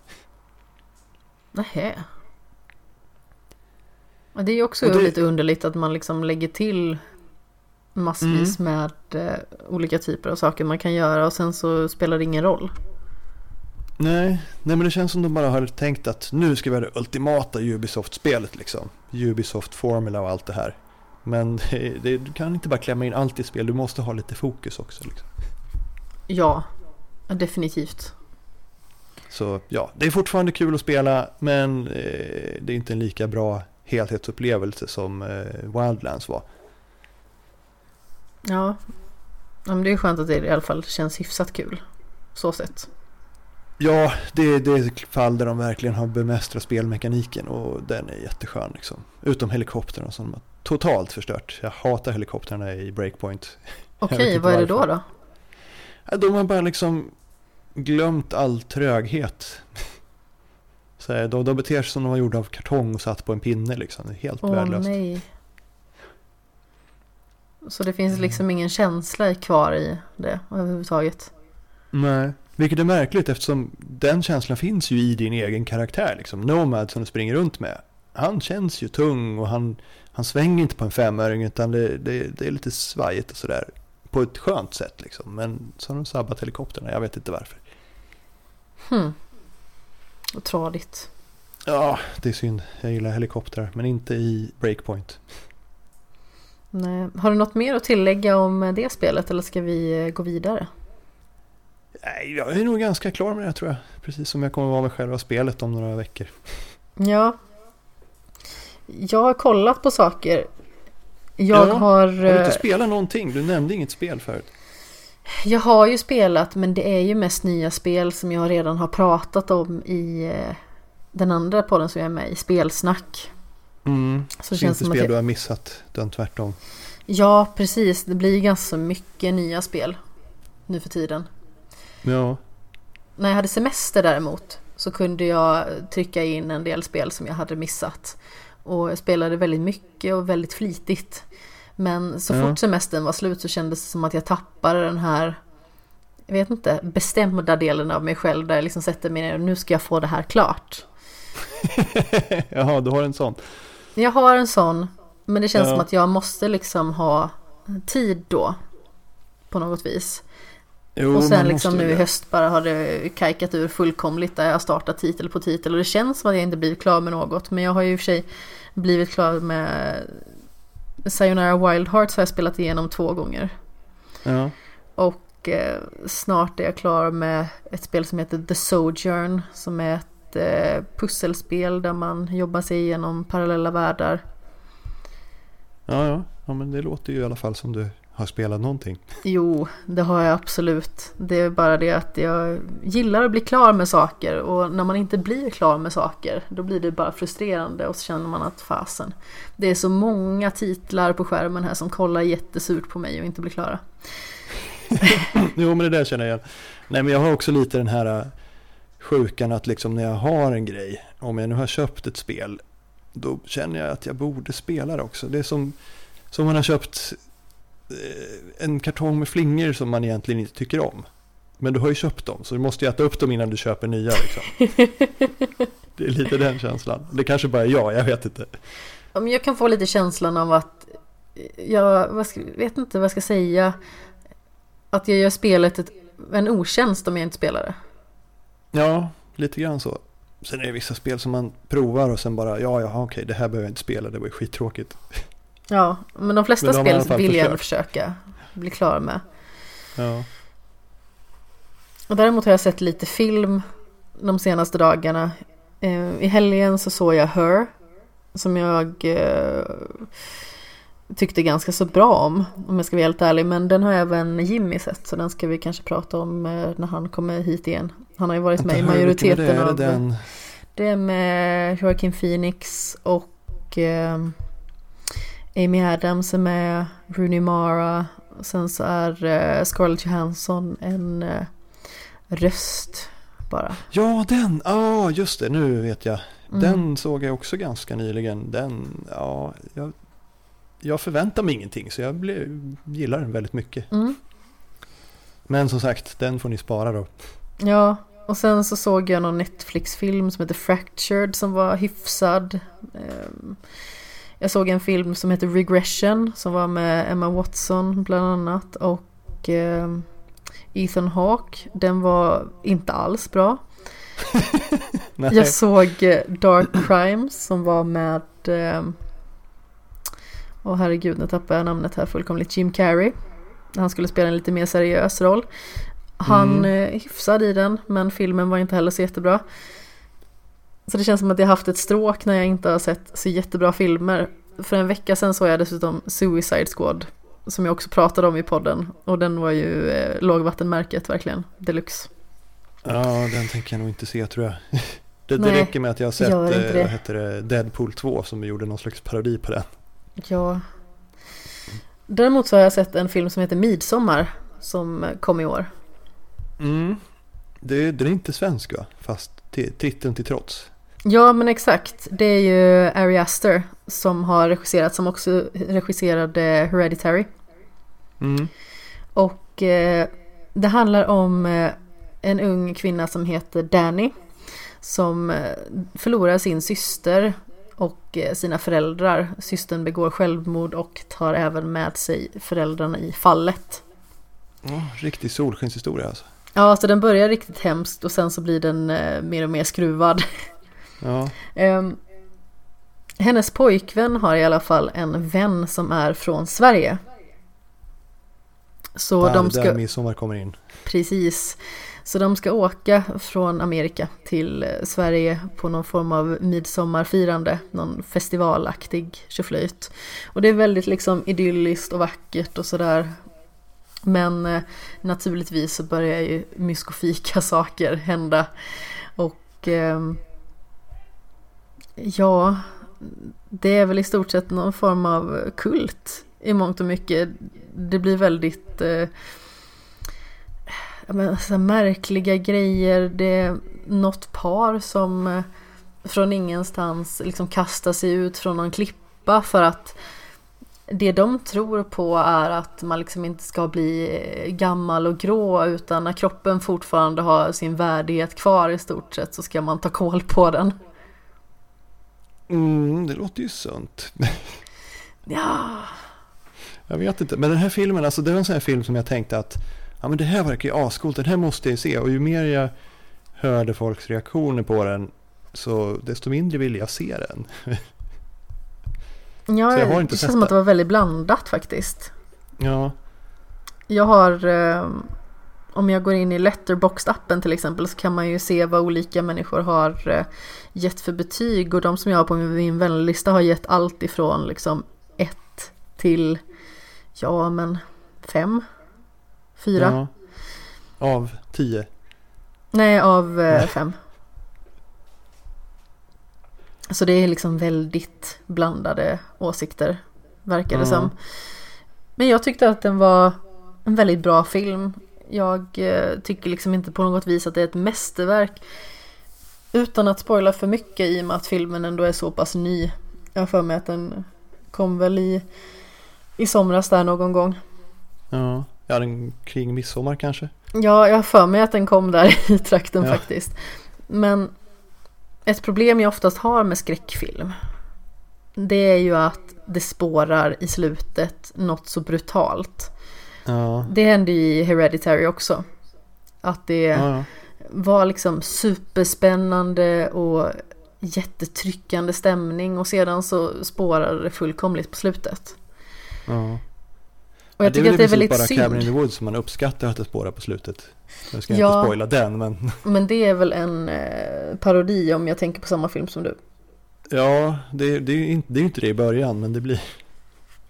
Nähä. Det är också det... lite underligt att man liksom lägger till massvis mm. med eh, olika typer av saker man kan göra och sen så spelar det ingen roll. Nej, nej men det känns som de bara har tänkt att nu ska vi ha det ultimata Ubisoft-spelet liksom. Ubisoft Formula och allt det här. Men det, det, du kan inte bara klämma in allt i spel, du måste ha lite fokus också. Liksom. Ja, definitivt. Så ja, det är fortfarande kul att spela men eh, det är inte en lika bra helhetsupplevelse som eh, Wildlands var. Ja, men det är skönt att det i alla fall känns hyfsat kul. Så sett. Ja, det, det är fall där de verkligen har bemästrat spelmekaniken och den är jätteskön. Liksom. Utom helikoptrarna som de har totalt förstört. Jag hatar helikoptrarna i Breakpoint. Okej, okay, vad är det då då? De har bara liksom glömt all tröghet. Så här, de, de beter sig som de var gjorda av kartong och satt på en pinne liksom. Det är helt Åh, värdelöst. Nej. Så det finns liksom ingen känsla kvar i det överhuvudtaget? Nej. Vilket är märkligt eftersom den känslan finns ju i din egen karaktär. Liksom. Nomad som du springer runt med. Han känns ju tung och han, han svänger inte på en femöring utan det, det, det är lite svajigt och sådär. På ett skönt sätt liksom. Men så har de sabbat helikopterna, jag vet inte varför. Hmm. Och tradigt. Ja, det är synd. Jag gillar helikoptrar, men inte i Breakpoint. Nej. Har du något mer att tillägga om det spelet eller ska vi gå vidare? Nej, jag är nog ganska klar med det tror jag. Precis som jag kommer vara med själva spelet om några veckor. Ja. Jag har kollat på saker. Jag ja, har... Har du inte eh, spelat någonting? Du nämnde inget spel förut. Jag har ju spelat men det är ju mest nya spel som jag redan har pratat om i eh, den andra podden som jag är med i, Spelsnack. Mm. Så Så det känns inte som att spel jag- du har missat, utan tvärtom. Ja, precis. Det blir ganska mycket nya spel nu för tiden. Ja, När jag hade semester däremot så kunde jag trycka in en del spel som jag hade missat. Och jag spelade väldigt mycket och väldigt flitigt. Men så Ja. fort semestern var slut så kändes det som att jag tappade den här jag vet inte, bestämda delen av mig själv där jag liksom sätter mig ner och nu ska jag få det här klart. Jaha, du har en sån. Jag har en sån, men det känns Ja. som att jag måste liksom ha tid då. På något vis. Jo, och sen liksom nu i höst bara har det kajkat ur fullkomligt där jag har startat titel på titel. Och det känns som att jag inte blivit klar med något. Men jag har ju i och för sig blivit klar med Sayonara Wild Hearts har jag spelat igenom två gånger. Ja. Och eh, snart är jag klar med ett spel som heter The Sojourn. Som är ett eh, pusselspel där man jobbar sig igenom parallella världar. Ja, ja, ja, men det låter ju i alla fall som du har spelat någonting. Jo, det har jag absolut. Det är bara det att jag gillar att bli klar med saker och när man inte blir klar med saker då blir det bara frustrerande och så känner man att fasen. Det är så många titlar på skärmen här som kollar jättesurt på mig och inte blir klara. Jo, men det där känner jag. Nej, men jag har också lite den här äh, sjukan att liksom när jag har en grej, om jag nu har köpt ett spel, då känner jag att jag borde spela det också. Det är som, som man har köpt en kartong med flingor som man egentligen inte tycker om. Men du har ju köpt dem, så du måste ju äta upp dem innan du köper nya. Liksom. Det är lite den känslan. Det kanske bara är jag, jag vet inte. Jag kan få lite känslan av att jag vad ska, vet inte vad jag ska säga. Att jag gör spelet ett, en otjänst om jag inte spelar det. Ja, lite grann så. Sen är det vissa spel som man provar och sen bara, ja, ja, okej, det här behöver jag inte spela, det var ju skittråkigt. Ja, men de flesta Men de spel vill jag ändå försöka bli klar med. Ja. Och däremot har jag sett lite film de senaste dagarna. Eh, I helgen så såg jag Her. Som jag eh, tyckte ganska så bra om. Om jag ska vara helt ärlig. Men den har även Jimmy sett. Så den ska vi kanske prata om eh, när han kommer hit igen. Han har ju varit med i majoriteten det? Av... det den? Det är med Joaquin Phoenix och eh, Amy Adams är med, Rooney Mara. Och sen så är eh, Scarlett Johansson en eh, röst bara. Ja, den! Ja, just det, nu vet jag. Mm. Den såg jag också ganska nyligen. Den, ja, jag, jag förväntar mig ingenting så jag blev, gillar den väldigt mycket. Mm. Men som sagt, den får ni spara då. Ja, och sen så såg jag någon Netflix-film som heter Fractured som var hyfsad. Jag såg en film som heter Regression som var med Emma Watson bland annat och ehm, Ethan Hawke. Den var inte alls bra. Jag såg eh, Dark Crimes som var med ehm, Åh herregud, nu tappar jag namnet här fullkomligt. Jim Carrey. Han skulle spela en lite mer seriös roll. Han Mm. är hyfsad i den, men filmen var inte heller så jättebra. Så det känns som att jag haft ett stråk när jag inte har sett så jättebra filmer. För en vecka sedan såg jag dessutom Suicide Squad. Som jag också pratade om i podden. Och den var ju eh, lågvattenmärket verkligen. Deluxe. Ja, den tänker jag nog inte se tror jag. Det, det Nej, räcker med att jag har sett inte eh, det. vad heter det, Deadpool 2 som gjorde någon slags parodi på den. Ja. Däremot så har jag sett en film som heter Midsommar. Som kom i år. Mm. Det, den är inte svensk va? Fast ti- titeln till trots. Ja men exakt. Det är ju Ari Aster som har regisserat. Som också regisserade Hereditary. Mm. Och eh, det handlar om eh, en ung kvinna som heter Danny. Som eh, förlorar sin syster och eh, sina föräldrar. Systern begår självmord och tar även med sig föräldrarna i fallet. Ja, riktig solskenshistoria alltså. Ja, så den börjar riktigt hemskt och sen så blir den eh, mer och mer skruvad. Ja. Ehm, hennes pojkvän har i alla fall en vän som är från Sverige. Så där, de ska... där midsommar kommer in. Precis. Så de ska åka från Amerika till eh, Sverige på någon form av midsommarfirande, någon festivalaktig tjoflöjt. Och det är väldigt liksom idylliskt och vackert och sådär. Men eh, naturligtvis så börjar ju myskofika saker hända. Och eh, ja, det är väl i stort sett någon form av kult i mångt och mycket. Det blir väldigt eh, men, så märkliga grejer. Det är något par som eh, från ingenstans liksom kastar sig ut från någon klippa för att det de tror på är att man liksom inte ska bli eh, gammal och grå utan när kroppen fortfarande har sin värdighet kvar i stort sett så ska man ta koll på den. Mm, det låter ju sunt. Ja. Jag vet inte, men den här filmen, alltså det var en sån här film som jag tänkte att ja men det här verkar ju ascoolt, den här måste jag se. Och ju mer jag hörde folks reaktioner på den, så desto mindre ville jag se den. Ja, så jag har inte det känns som att det var väldigt blandat faktiskt. Ja. Jag har, eh, om jag går in i Letterboxd-appen till exempel så kan man ju se vad olika människor har eh, gett för betyg och de som jag har på min vänlista har gett allt ifrån liksom ett till, ja men fem Fyra? Ja. Av tio? Nej, av eh, fem. Så det är liksom väldigt blandade åsikter, verkar det som. Men jag tyckte att den var en väldigt bra film. Jag eh, tycker liksom inte på något vis att det är ett mästerverk. Utan att spoila för mycket i och med att filmen ändå är så pass ny. Jag har för mig att den kom väl i, i somras där någon gång. Ja. Ja, den kring midsommar kanske? Ja, jag har för mig att den kom där i trakten ja. faktiskt. Men ett problem jag oftast har med skräckfilm det är ju att det spårar i slutet något så brutalt. Ja. Det hände ju i Hereditary också. Att det ja. var liksom superspännande och jättetryckande stämning och sedan så spårade det fullkomligt på slutet. Ja. Och jag ja, tycker att det är väldigt bara synd. Cabin in the Woods som man uppskattar att det spårar på slutet. Nu ska jag inte spoila den men... Men det är väl en eh, parodi om jag tänker på samma film som du. Ja, det, det är ju det inte det i början men det blir...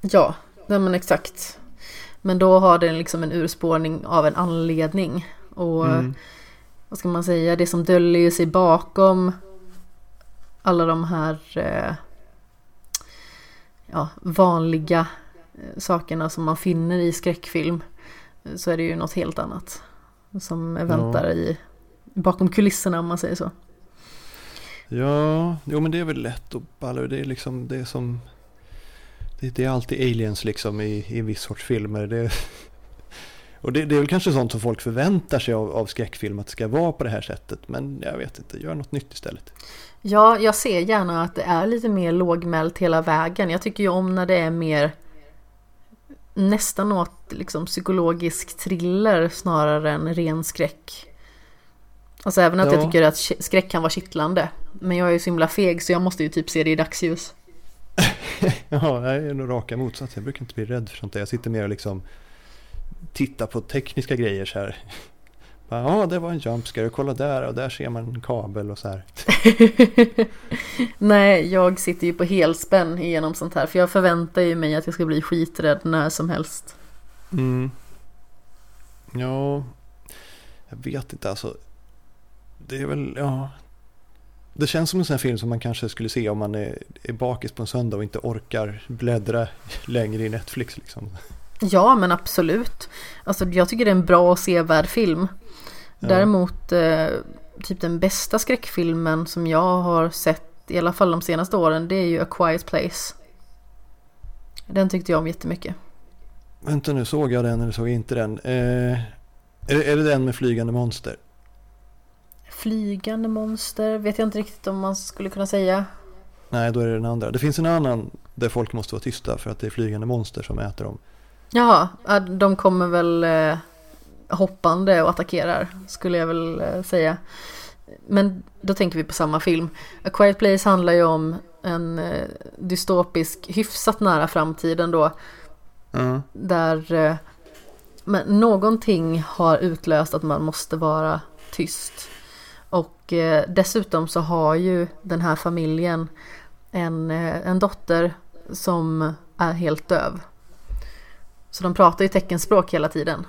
Ja, nej men exakt. Men då har den liksom en urspårning av en anledning. Och mm. vad ska man säga, det som döljer sig bakom alla de här eh, ja, vanliga Eh, sakerna som man finner i skräckfilm eh, så är det ju något helt annat som väntar ja. i bakom kulisserna om man säger så. Ja, jo men det är väl lätt att balla Det är liksom det som det, det, är alltid aliens liksom i, i viss sorts filmer. Det, och det, det, är väl kanske sånt som folk förväntar sig av, av skräckfilm att det ska vara på det här sättet. Men jag vet inte, gör något nytt istället. Ja, jag ser gärna att det är lite mer lågmält hela vägen. Jag tycker ju om när det är mer nästan åt liksom psykologisk thriller snarare än ren skräck. Alltså även att ja. jag tycker att skräck kan vara kittlande. Men jag är ju så himla feg så jag måste ju typ se det i dagsljus. ja, jag är nog raka motsatsen. Jag brukar inte bli rädd för sånt där. Jag sitter mer och liksom tittar på tekniska grejer så här. Ja, det var en jumpscare. Kolla där och där ser man en kabel och så här. Nej, jag sitter ju på helspänn igenom sånt här. För jag förväntar ju mig att jag ska bli skiträdd när som helst. Mm. Ja, jag vet inte alltså. Det är väl, ja. Det känns som en sån här film som man kanske skulle se om man är, är bakis på en söndag och inte orkar bläddra längre i Netflix liksom. Ja, men absolut. Alltså jag tycker det är en bra och sevärd film. Ja. Däremot eh, typ den bästa skräckfilmen som jag har sett i alla fall de senaste åren det är ju A Quiet Place. Den tyckte jag om jättemycket. Vänta nu, såg jag den eller såg jag inte den? Eh, är, det, är det den med flygande monster? Flygande monster vet jag inte riktigt om man skulle kunna säga. Nej, då är det den andra. Det finns en annan där folk måste vara tysta för att det är flygande monster som äter dem. Jaha, de kommer väl eh, hoppande och attackerar skulle jag väl eh, säga. Men då tänker vi på samma film. A Quiet Place handlar ju om en eh, dystopisk, hyfsat nära framtiden då. Ja. Där men någonting har utlöst att man måste vara tyst. Och eh, dessutom så har ju den här familjen en, eh, en dotter som är helt döv. Så de pratar ju teckenspråk hela tiden.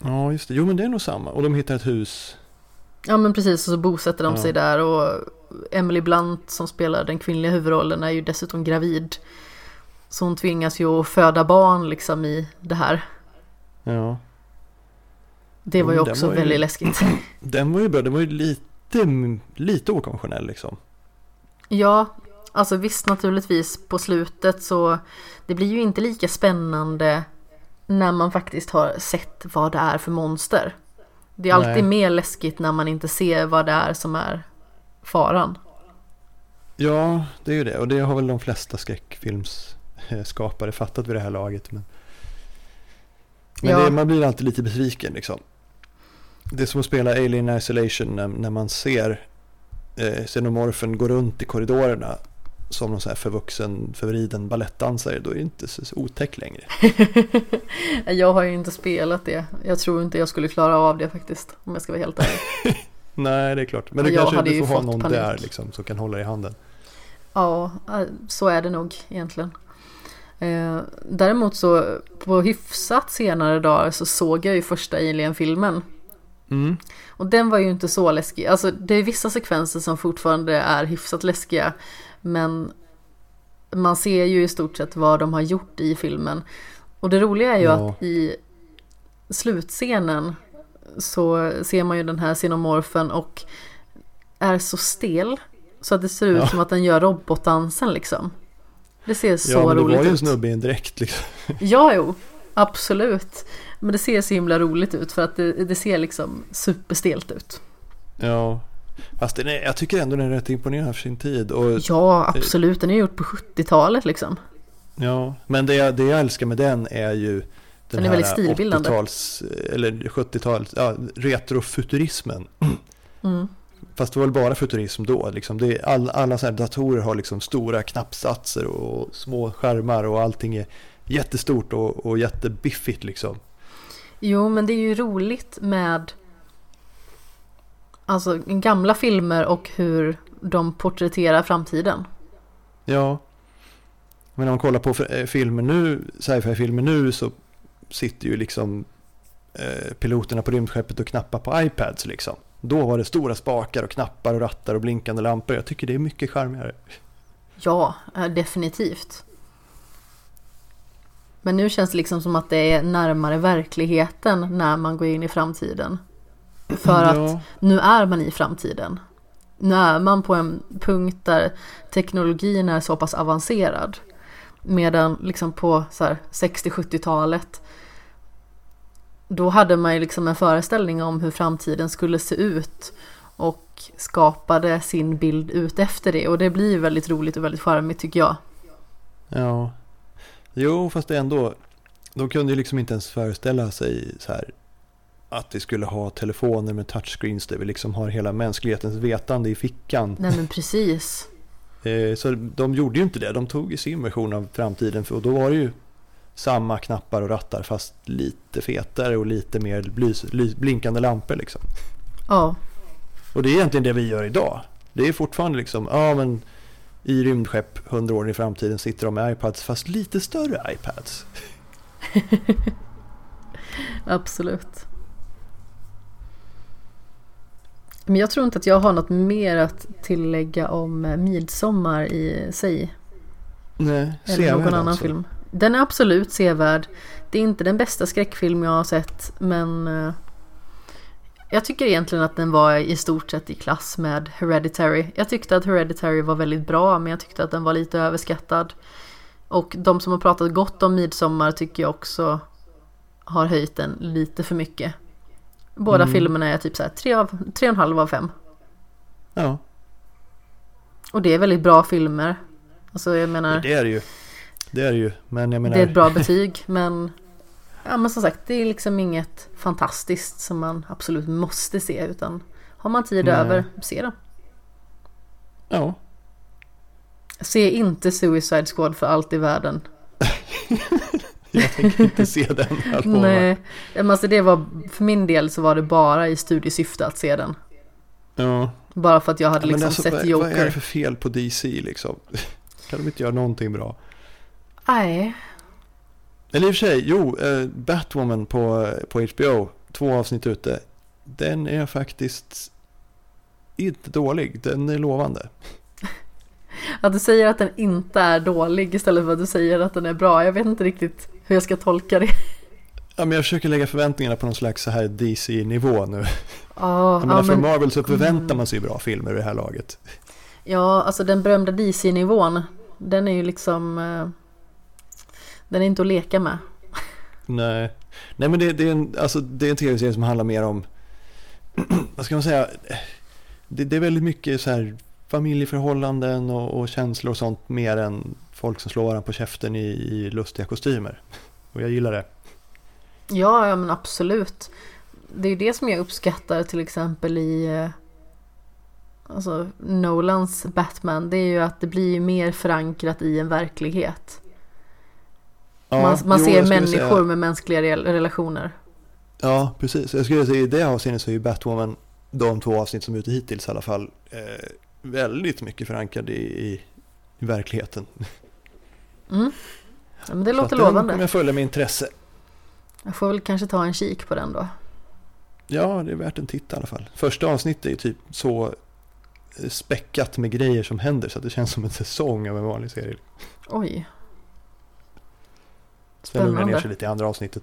ja, just det. Jo, men det är nog samma. Och de hittar ett hus. Ja men precis, och så bosätter de Ja. sig där och Emily Blunt som spelar den kvinnliga huvudrollen är ju dessutom gravid. Så hon tvingas ju att föda barn liksom i det här. Ja. Det var ju den också var ju- väldigt läskigt. Den var ju bra. Den var ju lite, lite okonventionell liksom. Ja, alltså visst naturligtvis på slutet så det blir ju inte lika spännande när man faktiskt har sett vad det är för monster. Det är alltid Nej. mer läskigt när man inte ser vad det är som är faran. Ja, det är ju det. Och det har väl de flesta skräckfilmsskapare fattat vid det här laget. Men, men Ja. det, man blir alltid lite besviken liksom. Det är som att spela Alien Isolation när, när man ser eh, xenomorfen gå runt i korridorerna som någon sån här förvuxen, förvriden balettdansare. Då är det inte så, otäck längre. Jag har ju inte spelat det. Jag tror inte jag skulle klara av det faktiskt. Om jag ska vara helt ärlig. Nej, det är klart. Men du jag kanske hade du får ha någon panik. där liksom, som kan hålla dig i handen. Ja, eh, så är det nog egentligen. Eh, däremot så på hyfsat senare dagar så såg jag ju första Alien-filmen. Mm. Och den var ju inte så läskig. Alltså det är vissa sekvenser som fortfarande är hyfsat läskiga. Men man ser ju i stort sett vad de har gjort i filmen. Och det roliga är ju Ja. att i slutscenen så ser man ju den här xenomorfen och är så stel. Så att det ser ut Ja. som att den gör robotdansen liksom. Det ser så ja, men det roligt var ju en ut. snubbe i en dräkt liksom. Ja, jo. Absolut. Men det ser så himla roligt ut för att det, det ser liksom superstelt ut. Ja, fast den är, jag tycker ändå den är rätt imponerande för sin tid. Och, Ja, absolut. Den är gjord på 70-talet liksom. ja, men det jag, det jag älskar med den är ju den, Den är väldigt stilbildande. 80-tals, eller 70-tals, ja, retrofuturismen. Mm. Fast det var väl bara futurism då. Liksom. Det är all, alla så här datorer har liksom stora knappsatser och små skärmar och allting är jättestort och, och jättebiffigt liksom. Jo, men det är ju roligt med alltså gamla filmer och hur de porträtterar framtiden. Ja. Men om man kollar på eh, filmer nu, sci-fi-filmer nu så sitter ju liksom eh, piloterna på rymdskeppet och knappar på iPads liksom. Då var det stora spakar och knappar och rattar och blinkande lampor. Jag tycker det är mycket charmigare. Ja, eh, definitivt. Men nu känns det liksom som att det är närmare verkligheten när man går in i framtiden. För att Ja, nu är man i framtiden. Nu är man på en punkt där teknologin är så pass avancerad. Medan liksom på så här 60-70-talet då hade man ju liksom en föreställning om hur framtiden skulle se ut och skapade sin bild ut efter det och det blir väldigt roligt och väldigt charmigt tycker jag. ja. Jo, fast ändå. De kunde ju liksom inte ens föreställa sig så här att vi skulle ha telefoner med touchscreens där vi liksom har hela mänsklighetens vetande i fickan. Nej men precis. Eh, Så de gjorde ju inte det. De tog ju sin version av framtiden och då var det ju samma knappar och rattar fast lite fetare och lite mer blys, lys, blinkande lampor liksom. Ja, Och det är egentligen det vi gör idag. Det är fortfarande liksom, ja men i rymdskepp hundra år i framtiden sitter de med iPads fast lite större iPads. absolut. Men jag tror inte att jag har något mer att tillägga om Midsommar i sig. Nej, Eller någon annan alltså. film. Den är absolut sevärd. Det är inte den bästa skräckfilm jag har sett men eh, jag tycker egentligen att den var i stort sett i klass med Hereditary. Jag tyckte att Hereditary var väldigt bra men jag tyckte att den var lite överskattad. Och de som har pratat gott om Midsommar tycker jag också har höjt den lite för mycket. Båda Mm. filmerna är typ så här 3 av, 3,5 av 5. Ja, Och det är väldigt bra filmer. Alltså jag menar... det är det ju. Det är det ju. Men jag menar, Det är ett bra betyg men Ja men som sagt det är liksom inget fantastiskt som man absolut måste se utan Har man tid Nej. över, se den. Ja, Se inte Suicide Squad för allt i världen. jag tänker inte se den. lovar. Nej, men alltså det var, för min del så var det bara i studiesyfte att se den. Ja. Bara för att jag hade liksom alltså, sett vad, vad är det Joker. för fel på DC liksom? Kan de inte göra någonting bra? Nej, Eller i och för sig, jo, eh, Batwoman på, på HBO, två avsnitt ute. Den är faktiskt inte dålig, den är lovande. att du säger att den inte är dålig istället för att du säger att den är bra. Jag vet inte riktigt hur jag ska tolka det. Ja, men jag försöker lägga förväntningarna på någon slags så här DC-nivå nu. Ja, Jag menar, ja, från men, Marvel så förväntar Mm. man sig bra filmer i det här laget. ja, alltså den berömda DC-nivån, den är ju liksom... Den är inte att leka med. Nej, Nej men det, det, är en, alltså, det är en tv-serie som handlar mer om, vad ska man säga, det, det är väldigt mycket så här familjeförhållanden och, och känslor och sånt mer än folk som slår varandra på käften i, i lustiga kostymer. Och jag gillar det. Ja, ja men absolut. Det är det som jag uppskattar till exempel i eh, alltså, Nolans Batman. Det är ju att det blir mer förankrat i en verklighet. Ja, man man jo, ser människor Säga, med mänskliga rel- relationer. ja, precis. Jag skulle säga i det avseendet så är ju Batwoman, de två avsnitt som är ute hittills i alla fall, eh, väldigt mycket förankrad i, i, i verkligheten. Mm. Ja, men det låter den lovande. jag följa med intresse. Jag får väl kanske ta en kik på den då. Ja, det är värt en titt i alla fall. Första avsnittet är ju typ så eh, späckat med grejer som händer så att det känns som en säsong av en vanlig serie. Oj. Sen lugnar ner sig lite i andra avsnittet.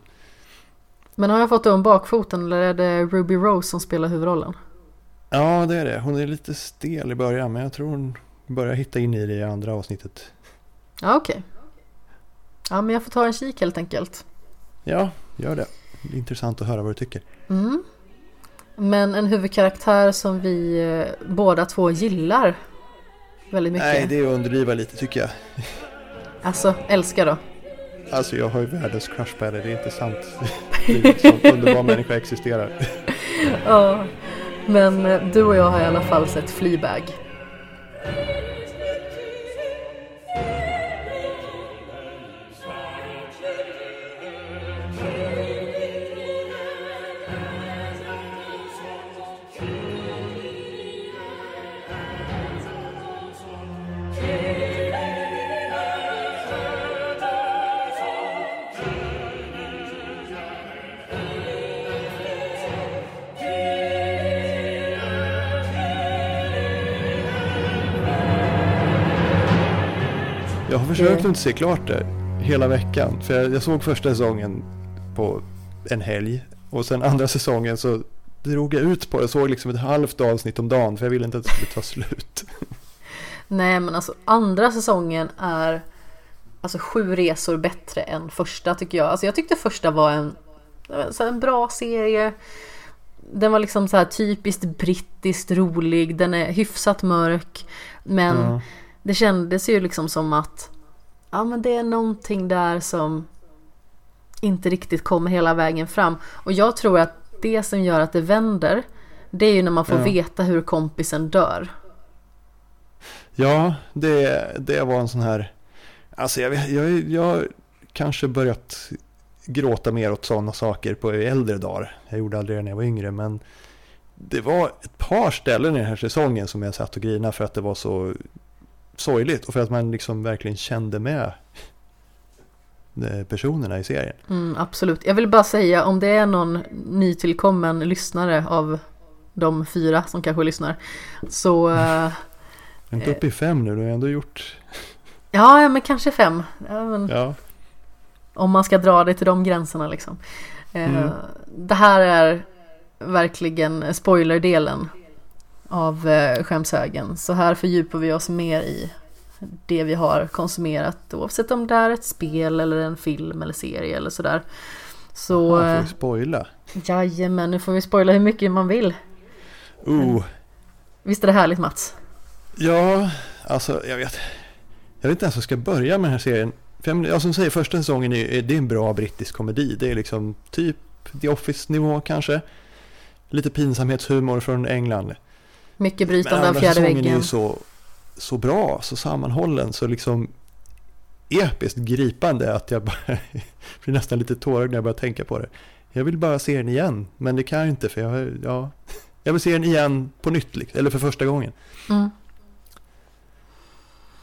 Men har jag fått om bakfoten eller är det Ruby Rose som spelar huvudrollen? Ja, det är det. Hon är lite stel i början men jag tror hon börjar hitta in i det i andra avsnittet. Ja, okej. Ja, men jag får ta en kik helt enkelt. Ja, gör det. Det är intressant att höra vad du tycker. Mm. Men en huvudkaraktär som vi eh, båda två gillar väldigt mycket. Nej, det är att underdriva lite tycker jag. Alltså, älskar då. Alltså jag har ju världens crush på henne, det är inte sant. Det är sån underbar människa existerar. Ja. Men du och jag har i alla fall sett Fleabag. Jag har försökt Det- att inte se klart det hela veckan. För jag, jag såg första säsongen på en helg. Och sen andra säsongen så drog jag ut på det. Jag såg liksom ett halvt avsnitt om dagen. För jag ville inte att det skulle ta slut. Nej, men alltså andra säsongen är alltså sju resor bättre än första tycker jag. Alltså jag tyckte första var en, så en bra serie. Den var liksom så här typiskt brittiskt rolig. Den är hyfsat mörk. Men Ja. det kändes ju liksom som att ja, men det är någonting där som inte riktigt kommer hela vägen fram. Och jag tror att det som gör att det vänder, det är ju när man får Ja. veta hur kompisen dör. Ja, det, det var en sån här... Alltså jag, jag, jag kanske börjat gråta mer åt sådana saker på äldre dagar. Jag gjorde aldrig det när jag var yngre, men det var ett par ställen i den här säsongen som jag satt och grinade för att det var så sorgligt och för att man liksom verkligen kände med eh, personerna i serien. Mm, absolut. Jag vill bara säga om det är någon nytillkommen lyssnare av de fyra som kanske lyssnar. Så är inte uppe i fem nu, du har ändå gjort... ja, ja, men kanske fem. Ja, men, Ja, Om man ska dra det till de gränserna liksom. Eh, Mm. Det här är verkligen spoilerdelen av eh, skämshögen. Så här fördjupar vi oss mer i det vi har konsumerat oavsett om det är ett spel eller en film eller serie eller sådär. Så man får eh, ju spoila. jajamän, nu får vi spoila hur mycket man vill. Oh, Visst är det härligt Mats? Ja, alltså jag vet. Jag vet inte ens hur jag ska börja med den här serien. Ja, som säger, första säsongen är det är en bra brittisk komedi. Det är liksom typ The Office-nivå kanske. lite pinsamhetshumor från England. Mycket Men brytande av andra fjärde säsongen är väggen. ju så, så bra, så sammanhållen, så liksom episkt gripande att jag bara blir nästan lite tårögd när jag börjar tänka på det. Jag vill bara se den igen, men det kan jag inte för jag, ja, jag vill se den igen på nytt, eller för första gången. Mm.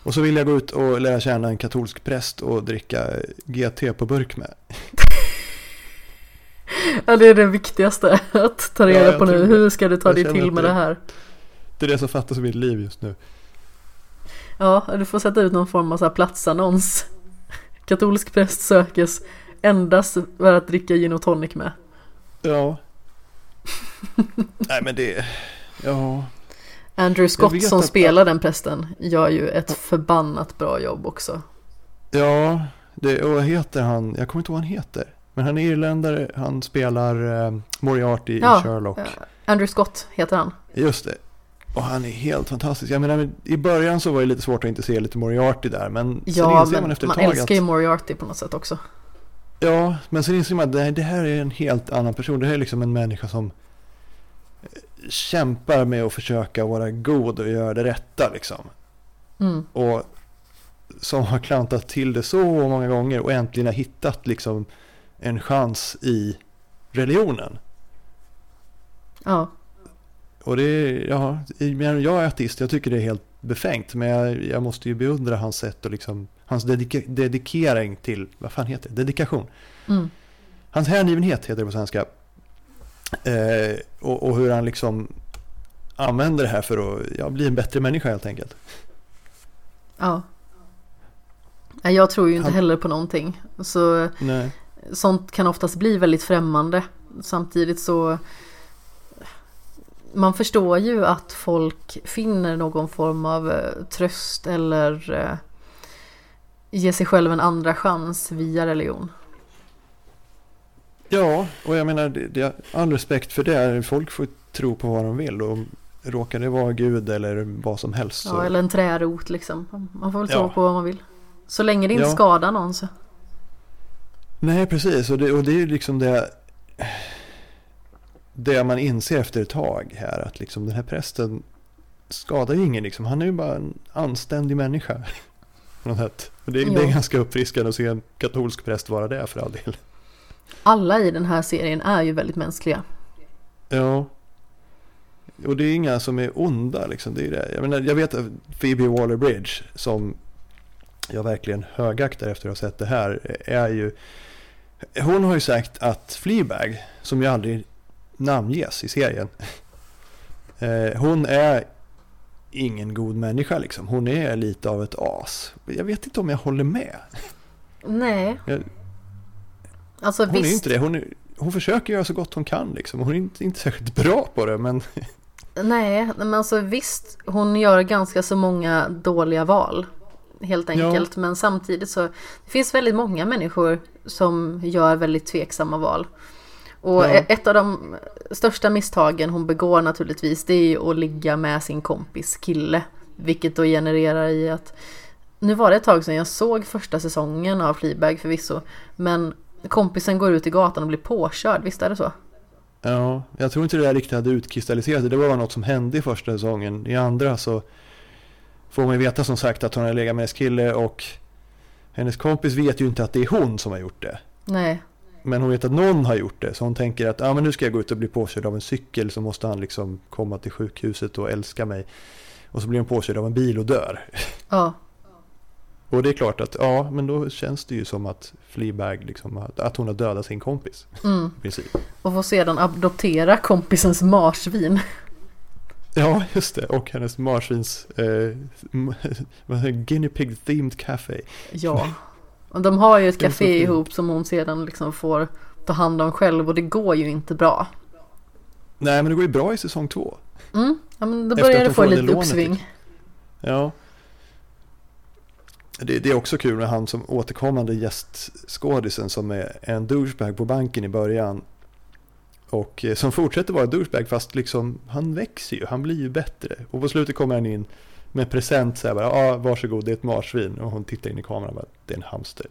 Och så vill jag gå ut och lära känna en katolsk präst och dricka GT på burk med. Ja, det är det viktigaste att ta Ja, reda jag på nu. Hur ska du ta Jag dig till med det- det här? Det är det som fattas i mitt liv just nu. Ja, du får sätta ut någon form av så här platsannons. Katolsk präst sökes endast för att dricka gin och tonic med. Ja. Nej men det, ja. Andrew Scott som att- spelar den prästen gör ju ett förbannat bra jobb också. Ja, det, och vad heter han? Jag kommer inte ihåg vad han heter. Men han är irländare, han spelar eh, Moriarty Ja, i Sherlock. Andrew Scott heter han. Just det. Och han är helt fantastisk. Jag menar, i början så var det lite svårt att inte se lite Moriarty där. Men sen Ja, inser men man efter ett man tag älskar att... ju Moriarty på något sätt också. Ja, men sen inser man att det, det här är en helt annan person. Det här är liksom en människa som eh, kämpar med att försöka vara god och göra det rätta liksom. Mm. Och som har klantat till det så många gånger och äntligen har hittat liksom en chans i religionen. Ja, Och det ja, jag är ateist, jag tycker det är helt befängt. Men jag, jag måste ju beundra hans sätt och liksom, hans dedika, dedikering till, vad fan heter det, dedikation. mm. Hans hängivenhet heter det på svenska. Eh, och, och hur han liksom använder det här för att ja, bli en bättre människa helt enkelt. ja. Jag tror ju inte Han- heller på någonting. Så Nej. sånt kan oftast bli väldigt främmande. Samtidigt så man förstår ju att folk finner någon form av eh, tröst eller eh, ger sig själv en andra chans via religion. Ja, och jag menar, det, all respekt för det. Folk får tro på vad de vill. Och råkar det vara Gud eller vad som helst. Så, Ja, eller en trärot liksom. Man får väl Ja. tro på vad man vill. Så länge det inte Ja. skadar någon så. Nej, precis. Och det, och det är ju liksom det, det man inser efter ett tag här. Att liksom den här prästen skadar ju ingen. Liksom. Han är ju bara en anständig människa. Något. Och det, det är Ja. ganska uppfriskande att se en katolsk präst vara det för all del. Alla i den här serien är ju väldigt mänskliga. Ja. Och det är inga som är onda liksom. Det är det. Jag, menar, jag vet att Phoebe Waller-Bridge som jag verkligen högaktar efter att ha sett det här är ju Hon har ju sagt att Fleabag, som ju aldrig namnges i serien eh, Hon är ingen god människa liksom. Hon är lite av ett as. Jag vet inte om jag håller med. Nej. Jag- Alltså Hon är visst. inte det. Hon, är, hon försöker göra så gott hon kan liksom. Hon är inte, inte särskilt bra på det men Nej, men alltså visst. Hon gör ganska så många dåliga val. Helt Ja. enkelt. Men samtidigt så. Det finns väldigt många människor som gör väldigt tveksamma val. Och Ja. e- ett av de största misstagen hon begår naturligtvis. Det är ju att ligga med sin kompis kille. Vilket då genererar i att. Nu var det ett tag sedan jag såg första säsongen av Fleabag förvisso. Men kompisen går ut i gatan och blir påkörd. Visst är det så? Ja, jag tror inte det där riktigt hade utkristalliserat. Det var bara något som hände i första säsongen. I andra så får man ju veta som sagt att hon har legat med hennes kille och hennes kompis vet ju inte att det är hon som har gjort det. Nej. Men hon vet att någon har gjort det. Så hon tänker att ah, men nu ska jag gå ut och bli påkörd av en cykel så måste han liksom komma till sjukhuset och älska mig. Och så blir hon påkörd av en bil och dör. Ja. Och det är klart att ja, men då känns det ju som att Fleabag liksom, att, hon har dödat sin kompis. Mm. I princip. Och får sedan adoptera kompisens marsvin. Ja, just det. Och hennes marsvins eh? Guinea Pig Themed Café. Ja. Och de har ju ett café ihop som hon sedan liksom får ta hand om själv och det går ju inte bra. Nej, men det går ju bra i säsong två. Mm. Ja men då Efter börjar att det de få lite uppsving. liksom. Ja. Det, det är också kul med han som återkommande gästskådisen som är en douchebag på banken i början. Och eh, som fortsätter vara douchebag fast liksom han växer ju, han blir ju bättre. Och på slutet kommer han in med present så här bara, ja ah, varsågod det är ett marsvin. Och hon tittar in i kameran och bara, det är en hamster.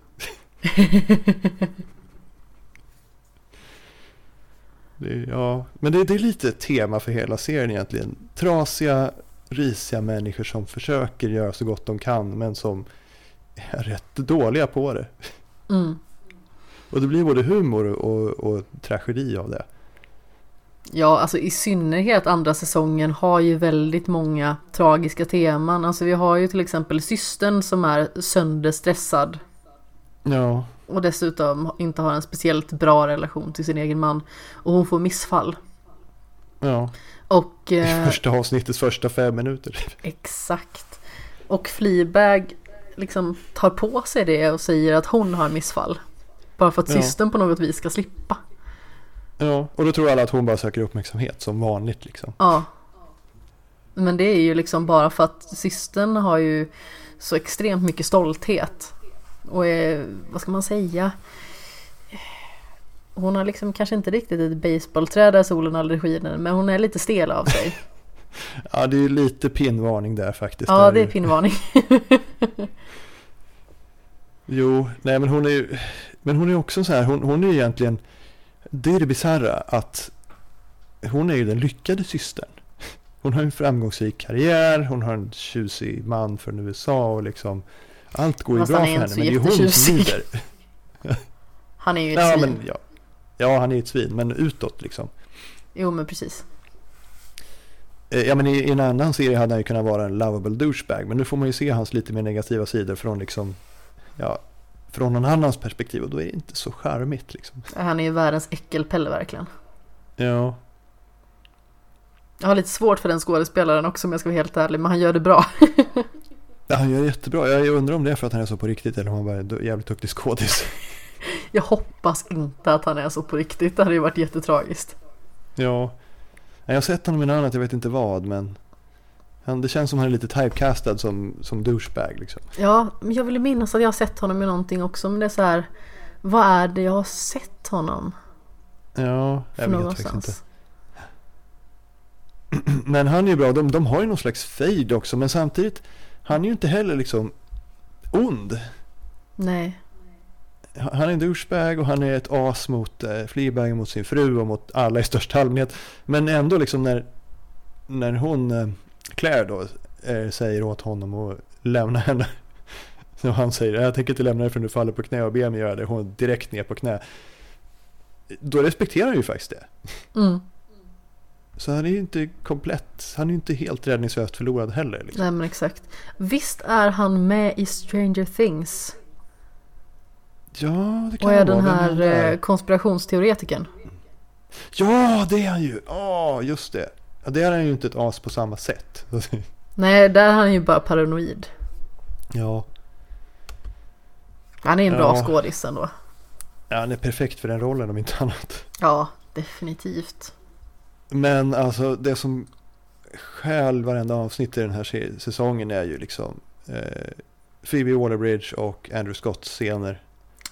Det ja. Men det, det är lite tema för hela serien egentligen. Trasiga, risiga människor som försöker göra så gott de kan men som är rätt dåliga på det. Mm. Och det blir både humor och, och tragedi av det. Ja, alltså i synnerhet andra säsongen har ju väldigt många tragiska teman. Alltså vi har ju till exempel systern som är sönderstressad Ja, och dessutom inte har en speciellt bra relation till sin egen man. Och hon får missfall. ja. Och... Eh, första avsnittets första fem minuter. exakt. Och Fleabag liksom tar på sig det och säger att hon har missfall. Bara för att Ja. systern på något vis ska slippa. Ja, och då tror alla att hon bara söker uppmärksamhet som vanligt liksom. Ja. Men det är ju liksom bara för att systern har ju så extremt mycket stolthet. Och är, vad ska man säga? Hon har liksom kanske inte riktigt ett baseballträd där solen aldrig skiner, men hon är lite stel av sig. Ja, det är ju lite pinnvarning där faktiskt. Ja, Där det är ju- pinnvarning. Jo, nej men hon är ju, men hon är också så här, hon, hon är egentligen, det är det bisarra att hon är ju den lyckade systern. Hon har en framgångsrik karriär, hon har en tjusig man från USA och liksom allt går ju bra för henne, men det är ju hon som lider. Han är ju ett Ja, svin. men ja. ja, han är ett svin, men utåt liksom. Jo, men precis. Eh, Ja men i, i en annan serie hade han ju kunnat vara en lovable douchebag. Men nu får man ju se hans lite mer negativa sidor från liksom, ja, från någon annans perspektiv och då är det inte så charmigt liksom. Han är ju världens äckelpelle verkligen. Ja, Jag har lite svårt för den skådespelaren också om jag ska vara helt ärlig, men han gör det bra. ja han gör det jättebra. Jag undrar om det är för att han är så på riktigt eller om han bara är jävligt duktig skådis. Jag hoppas inte att han är så på riktigt, det hade ju varit jättetragiskt. Ja, jag har sett honom i något annat, jag vet inte vad, men han, det känns som han är lite typecastad som, som douchebag liksom. Ja, men jag vill minnas att jag har sett honom i någonting också, men det är så här, vad är det jag har sett honom Ja, jag vet faktiskt inte. Men han är ju bra, de, de har ju någon slags fade också, men samtidigt, han är ju inte heller liksom ond. Nej, Han är en douchebag och han är ett as mot eh, Fleabag, mot sin fru och mot alla i största allmänhet. Men ändå liksom när, när hon, eh, Claire då, eh, säger åt honom att lämna henne. Så han säger, jag tänker inte lämna dig förrän du faller på knä och ber mig göra det. Hon direkt ner på knä. Då respekterar han ju faktiskt det. mm. Så han är ju inte komplett, han är ju inte helt räddningslöst förlorad heller. Liksom. nej men exakt. Visst är han med i Stranger Things? Ja, det kan Och är den här han där? eh, konspirationsteoretikern? Ja, det är han ju! Ja, just det. Ja, det är han ju inte ett as på samma sätt. Nej, där är han ju bara paranoid. ja, Han är en bra Ja. skådis ändå. ja, han är perfekt för den rollen om inte annat. Ja, definitivt. Men alltså det som stjäl varenda avsnitt i den här säsongen är ju liksom eh, Phoebe Waller-Bridge och Andrew Scotts scener.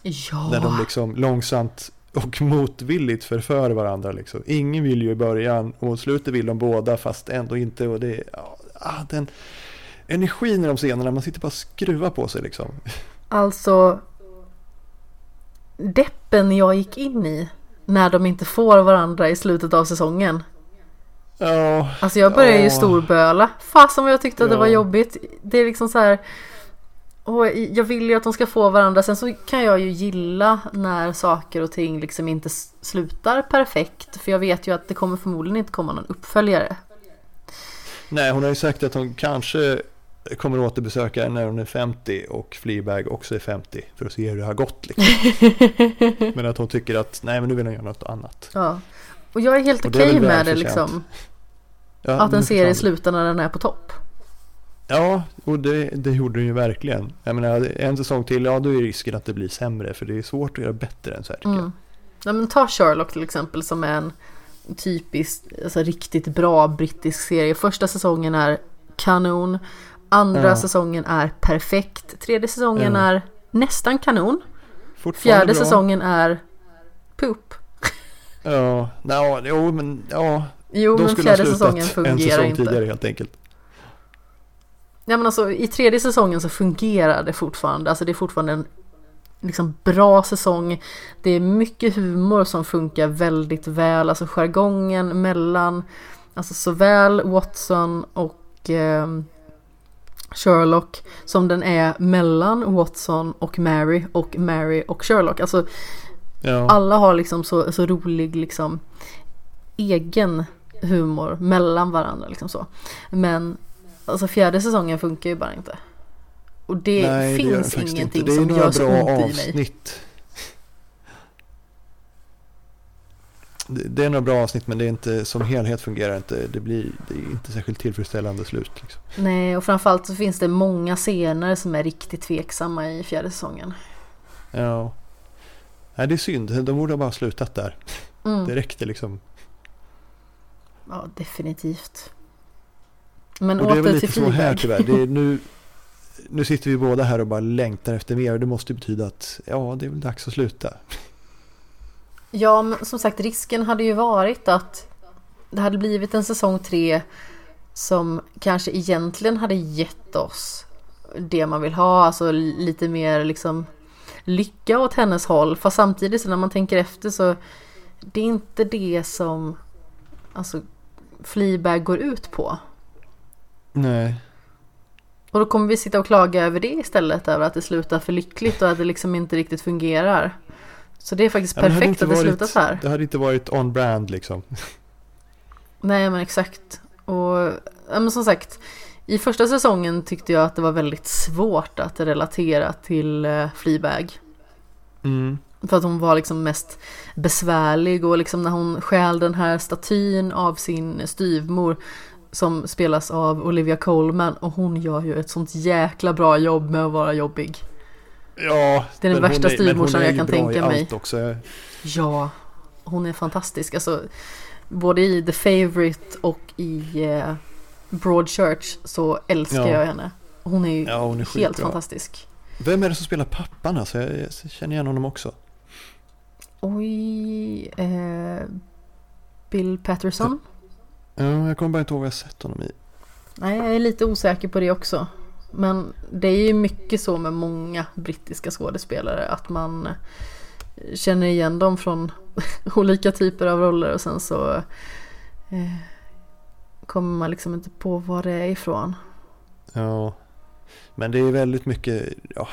Ja, Där de liksom långsamt och motvilligt förför varandra. Liksom. Ingen vill ju i början och mot slutet vill de båda fast ändå inte. Och det ah, den energin i de scenerna, man sitter bara och skruvar på sig liksom. alltså deppen jag gick in i när de inte får varandra i slutet av säsongen. Ja, Alltså jag började ju Ja. storböla. Fasen vad jag tyckte att det Ja. var jobbigt. Det är liksom så här. Och jag vill ju att de ska få varandra. Sen så kan jag ju gilla när saker och ting liksom inte slutar perfekt. För jag vet ju att det kommer förmodligen inte komma någon uppföljare. nej hon har ju sagt att hon kanske kommer återbesöka henne när hon är 50 och Fleabag också är 50 för att se hur det har gått. Liksom. Men att hon tycker att nej men nu vill hon göra något annat. Ja. Och jag är helt okej väl med det liksom. Ja, Att en serie slutar när den är på topp. Ja, och det, det gjorde den ju verkligen. Jag menar, en säsong till, ja då är risken att det blir sämre för det är svårt att göra bättre än så här tycker Mm. Ja, men ta Sherlock till exempel som är en typisk, alltså riktigt bra brittisk serie. Första säsongen är kanon. Andra Ja. säsongen är perfekt. Tredje säsongen Ja. är nästan kanon. jag. Fjärde bra. säsongen är poop. Ja, no, jo men ja. Jo, men fjärde säsongen en fungerar säsong inte. tidigare helt enkelt. Nej men alltså i tredje säsongen så fungerar det fortfarande. Alltså det är fortfarande en liksom bra säsong. Det är mycket humor som funkar väldigt väl, alltså jargongen mellan alltså såväl Watson och eh, Sherlock som den är mellan Watson och Mary och Mary och Sherlock. Alltså ja. alla har liksom så, så rolig liksom egen humor mellan varandra liksom så. Men alltså fjärde säsongen funkar ju bara inte. Och det Nej, finns det ingenting det som gör så ont avsnitt. i mig. Det, är några bra avsnitt men det är inte som helhet fungerar inte. Det blir det är inte särskilt tillfredsställande slut. Liksom. Nej och framförallt så finns det många scener som är riktigt tveksamma i fjärde säsongen. Ja. Nej det är synd. De borde ha bara slutat där. Mm. Det räckte liksom. Ja definitivt. Men och det är väl lite så här tyvärr. Det är nu, nu sitter vi båda här och bara längtar efter mer och det måste betyda att ja, det är väl dags att sluta. Ja, men som sagt risken hade ju varit att det hade blivit en säsong tre som kanske egentligen hade gett oss det man vill ha, alltså lite mer liksom lycka åt hennes håll. Fast samtidigt så när man tänker efter så det är inte det som alltså Fleabag går ut på. Nej. Och då kommer vi sitta och klaga över det istället, över att det slutar för lyckligt och att det liksom inte riktigt fungerar. Så det är faktiskt ja, perfekt det att det slutar så här. Det hade inte varit on-brand liksom. Nej men exakt. Och ja, men som sagt, i första säsongen tyckte jag att det var väldigt svårt att relatera till uh, Fleabag. Mm. För att hon var liksom mest besvärlig och liksom när hon stjäl den här statyn av sin styvmor som spelas av Olivia Colman och hon gör ju ett sånt jäkla bra jobb med att vara jobbig. Ja, det är den värsta styvmorsan jag kan tänka mig. Också. Ja, hon är fantastisk. Alltså, både i The Favourite och i uh, Broadchurch så älskar ja. jag henne. Hon är ju ja, hon är helt fantastisk. Vem är det som spelar pappan? Alltså, jag, jag känner igen honom också. Oj, eh, Bill Patterson. Ja, jag kommer bara inte ihåg vad jag sett honom i. Nej, jag är lite osäker på det också. Men det är ju mycket så med många brittiska skådespelare att man känner igen dem från olika typer av roller och sen så eh, kommer man liksom inte på var det är ifrån. Ja, men det är väldigt mycket, ja,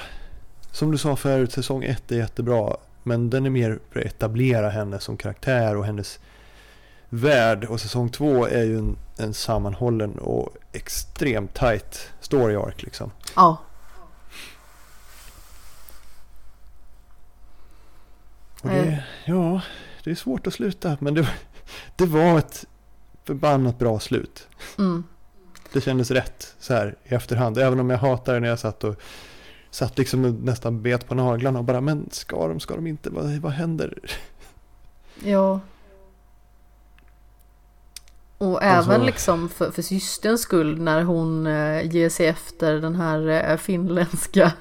som du sa förut, säsong ett är jättebra. Men den är mer för att etablera henne som karaktär och hennes värld. Och säsong två är ju en, en sammanhållen och extremt tight story arc liksom. Ja. Och det, eh. ja, det är svårt att sluta. Men det, det var ett förbannat bra slut. Mm. Det kändes rätt så här i efterhand. Även om jag hatade när jag satt och satt liksom nästan bet på naglarna och bara men ska de, ska de inte, vad, vad händer? Ja. Och även så... liksom för, för systerns skull när hon äh, ger sig efter den här äh, finländska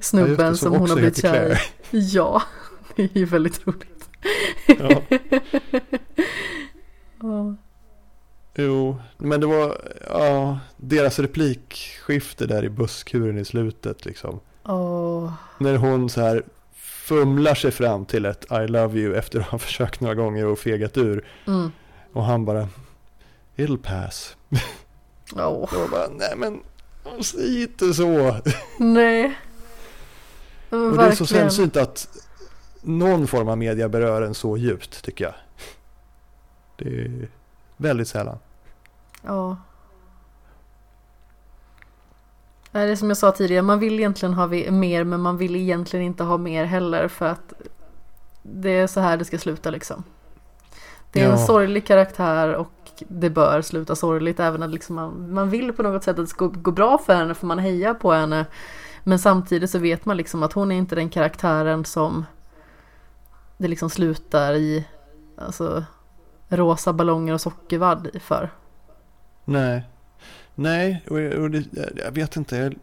snubben ja, det, som, som hon har blivit kär i. Ja, det är ju väldigt roligt. Ja. ja. Jo, men det var ja, deras replikskifte där i busskuren i slutet liksom. Oh. När hon så här fumlar sig fram till ett I love you efter att ha försökt några gånger och fegat ur. Mm. Och han bara It'll pass. Oh. Jag bara, nej men säg inte så. Nej. och det är så sällsynt att någon form av media berör en så djupt tycker jag. Det är väldigt sällan. Ja. Det är som jag sa tidigare, man vill egentligen ha mer men man vill egentligen inte ha mer heller för att det är så här det ska sluta liksom. Det är ja. en sorglig karaktär och det bör sluta sorgligt även att liksom man, man vill på något sätt att det ska gå bra för henne för man hejar på henne. Men samtidigt så vet man liksom att hon är inte den karaktären som det liksom slutar i alltså, rosa ballonger och sockervadd för. Nej, nej och, och det, jag vet inte, jag är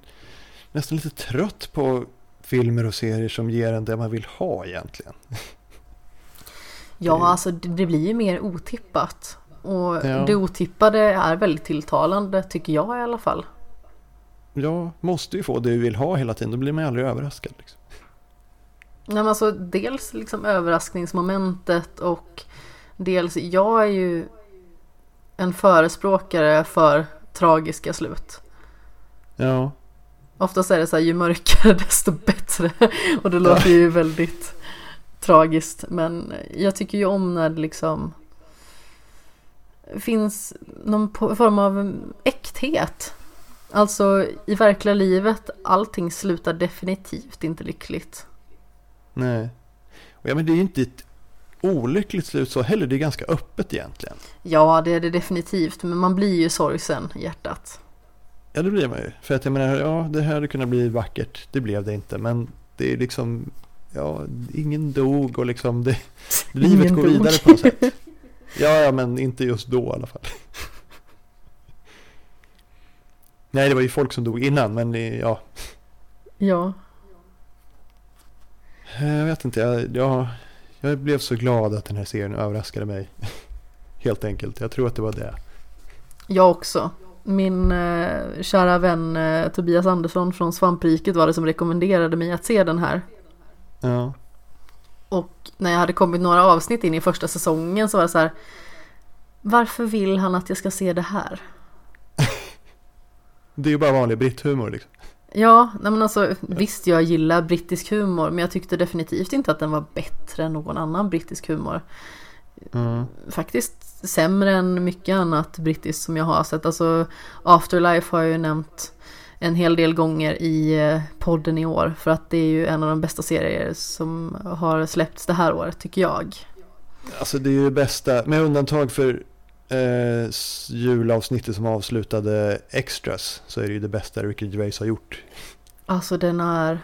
nästan lite trött på filmer och serier som ger en det man vill ha egentligen. Ja, alltså det blir ju mer otippat. Och ja. det otippade är väldigt tilltalande tycker jag i alla fall. Ja, måste ju få det vi vill ha hela tiden. Då blir man ju aldrig överraskad. Liksom. Nej, men alltså, dels liksom överraskningsmomentet och dels jag är ju en förespråkare för tragiska slut. Ja. Oftast är det så här ju mörkare desto bättre och det låter ju väldigt tragiskt men jag tycker ju om när det liksom finns någon form av äkthet. Alltså i verkliga livet, allting slutar definitivt inte lyckligt. Nej. Ja, men det är ju inte ett olyckligt slut så heller, det är ganska öppet egentligen. Ja, det är det definitivt, men man blir ju sorgsen i hjärtat. Ja, det blir man ju. För att jag menar, ja, det här hade kunnat bli vackert, det blev det inte, men det är liksom, ja, ingen dog och liksom det, livet går vidare på något sätt. Ja, ja, men inte just då i alla fall. Nej, det var ju folk som dog innan, men ja. Ja. Jag vet inte, jag, jag, jag blev så glad att den här serien överraskade mig. Helt enkelt, jag tror att det var det. Jag också. Min eh, kära vän eh, Tobias Andersson från Svampriket var det som rekommenderade mig att se den här. Ja. Och när jag hade kommit några avsnitt in i första säsongen så var det så här. Varför vill han att jag ska se det här? det är ju bara vanlig britthumor liksom. Ja, nej men alltså visst jag gillar brittisk humor men jag tyckte definitivt inte att den var bättre än någon annan brittisk humor. Mm. Faktiskt sämre än mycket annat brittiskt som jag har sett. Alltså Afterlife har jag ju nämnt en hel del gånger i eh, podden i år. För att det är ju en av de bästa serier som har släppts det här året tycker jag. Alltså det är ju det bästa, med undantag för eh, julavsnittet som avslutade Extras så är det ju det bästa Ricky Gervais har gjort. Alltså den är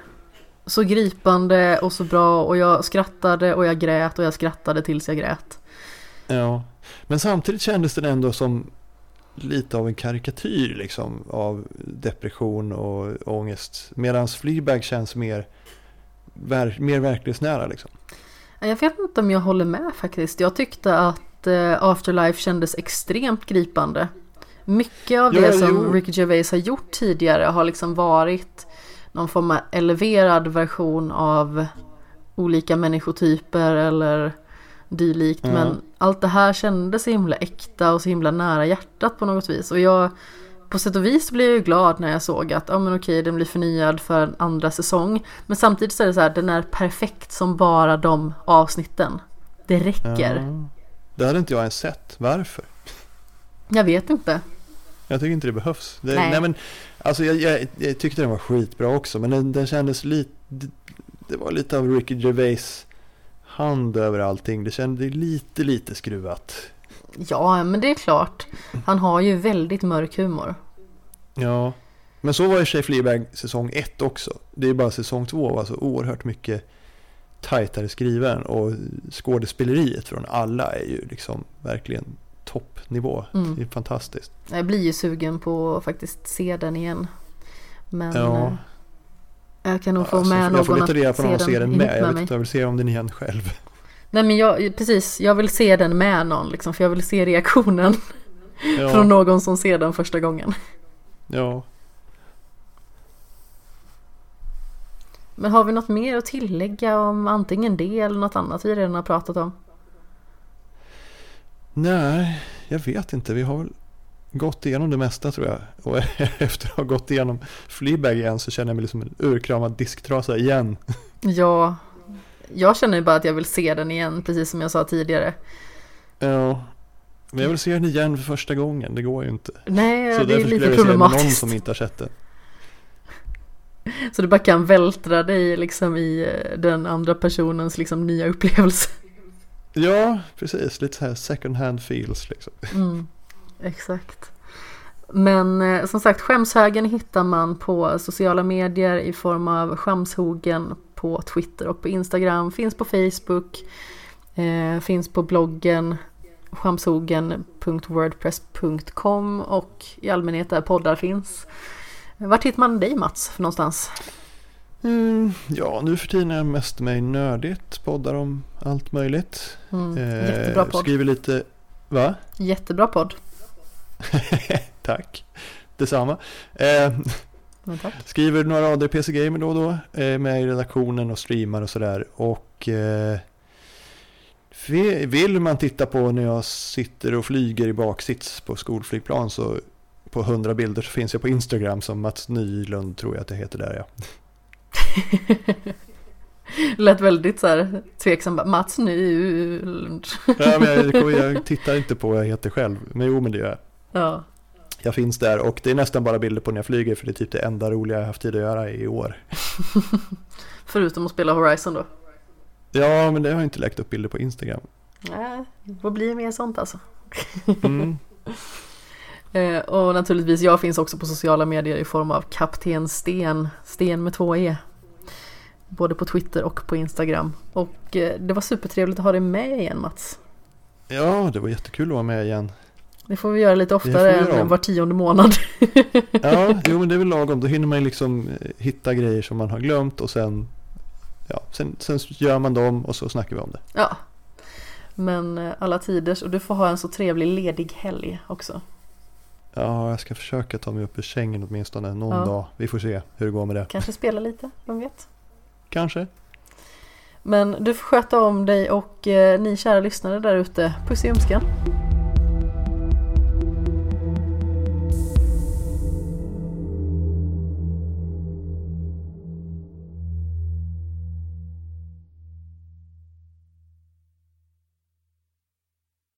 så gripande och så bra och jag skrattade och jag grät och jag skrattade tills jag grät. Ja, men samtidigt kändes den ändå som lite av en karikatyr liksom av depression och ångest. Medan Fleabag känns mer, ver mer verklighetsnära liksom. Jag vet inte om jag håller med faktiskt. Jag tyckte att eh, Afterlife kändes extremt gripande. Mycket av det ja, som jo. Ricky Gervais har gjort tidigare har liksom varit någon form av eleverad version av olika människotyper eller dylikt. Mm. Men allt det här kändes så himla äkta och så himla nära hjärtat på något vis. Och jag, på sätt och vis blev jag ju glad när jag såg att, ja men okej, den blir förnyad för en andra säsong. Men samtidigt så är det så här, den är perfekt som bara de avsnitten. Det räcker. Ja, det hade inte jag ens sett. Varför? Jag vet inte. Jag tycker inte det behövs. Det, nej. nej. men, alltså jag, jag, jag, tyckte den var skitbra också, men den, den kändes lite, det, det var lite av Ricky Gervais hand över allting. Det kändes lite, lite skruvat. Ja, men det är klart. Han har ju väldigt mörk humor. Ja, men så var ju sig Fleabag säsong 1 också. Det är bara säsong 2 var så oerhört mycket tajtare skriven och skådespeleriet från alla är ju liksom verkligen toppnivå. Mm. Det är fantastiskt. Jag blir ju sugen på att faktiskt se den igen. Men ja. Jag kan nog få alltså, med någon Jag får lite reda på se den med. Jag, vet, jag vill se om den igen själv. Nej men jag, precis, jag vill se den med någon liksom. För jag vill se reaktionen. Ja. från någon som ser den första gången. Ja. Men har vi något mer att tillägga om antingen det eller något annat vi redan har pratat om? Nej, jag vet inte. Vi har väl gått igenom det mesta tror jag. Och efter att ha gått igenom Fleabag igen så känner jag mig liksom en urkramad disktrasa igen. Ja, jag känner ju bara att jag vill se den igen, precis som jag sa tidigare. Ja, men jag vill se den igen för första gången, det går ju inte. Nej, så det är lite problematiskt. Så någon som inte har sett den. Så du bara kan vältra dig liksom i eh, den andra personens liksom nya upplevelse. Ja, precis. Lite så här second hand feels liksom. Mm. Exakt. Men eh, som sagt, skämshögen hittar man på sociala medier i form av skämshogen på Twitter och på Instagram, finns på Facebook, eh, finns på bloggen skamshogen.wordpress.com och i allmänhet där poddar finns. Vart hittar man dig Mats för någonstans? Mm, ja, nu för tiden är jag mest med nördigt, poddar om allt möjligt. Mm, jättebra podd. Skriver lite, va? Jättebra podd. Tack, detsamma. Eh, tack. Skriver några rader i PC Gamer då och då. Är med i redaktionen och streamar och sådär. Och eh, vi- vill man titta på när jag sitter och flyger i baksits på skolflygplan så på 100 bilder så finns jag på Instagram som Mats Nylund tror jag att det heter där ja. Lät väldigt så här tveksam. Mats Nylund. ja men jag, jag tittar inte på vad jag heter själv. Men jo men det gör jag. Ja. Jag finns där och det är nästan bara bilder på när jag flyger för det är typ det enda roliga jag haft tid att göra i år. Förutom att spela Horizon då. Ja men det har jag inte lagt upp bilder på Instagram. Nej, vad blir mer sånt alltså? Mm. Eh, och naturligtvis, jag finns också på sociala medier i form av Kapten Sten, Sten med två E. Både på Twitter och på Instagram. Och eh, det var supertrevligt att ha dig med igen Mats. Ja det var jättekul att vara med igen. Det får vi göra lite oftare än var tionde månad. Ja, jo men det är väl lagom. Då hinner man liksom eh, hitta grejer som man har glömt och sen, ja, sen, sen gör man dem och så snackar vi om det. ja. Men eh, alla tiders och du får ha en så trevlig ledig helg också. Ja, jag ska försöka ta mig upp ur sängen åtminstone någon Ja. dag. Vi får se hur det går med det. Kanske spela lite, vem vet? Kanske. Men du får sköta om dig och eh, ni kära lyssnare där ute, puss i ömskan.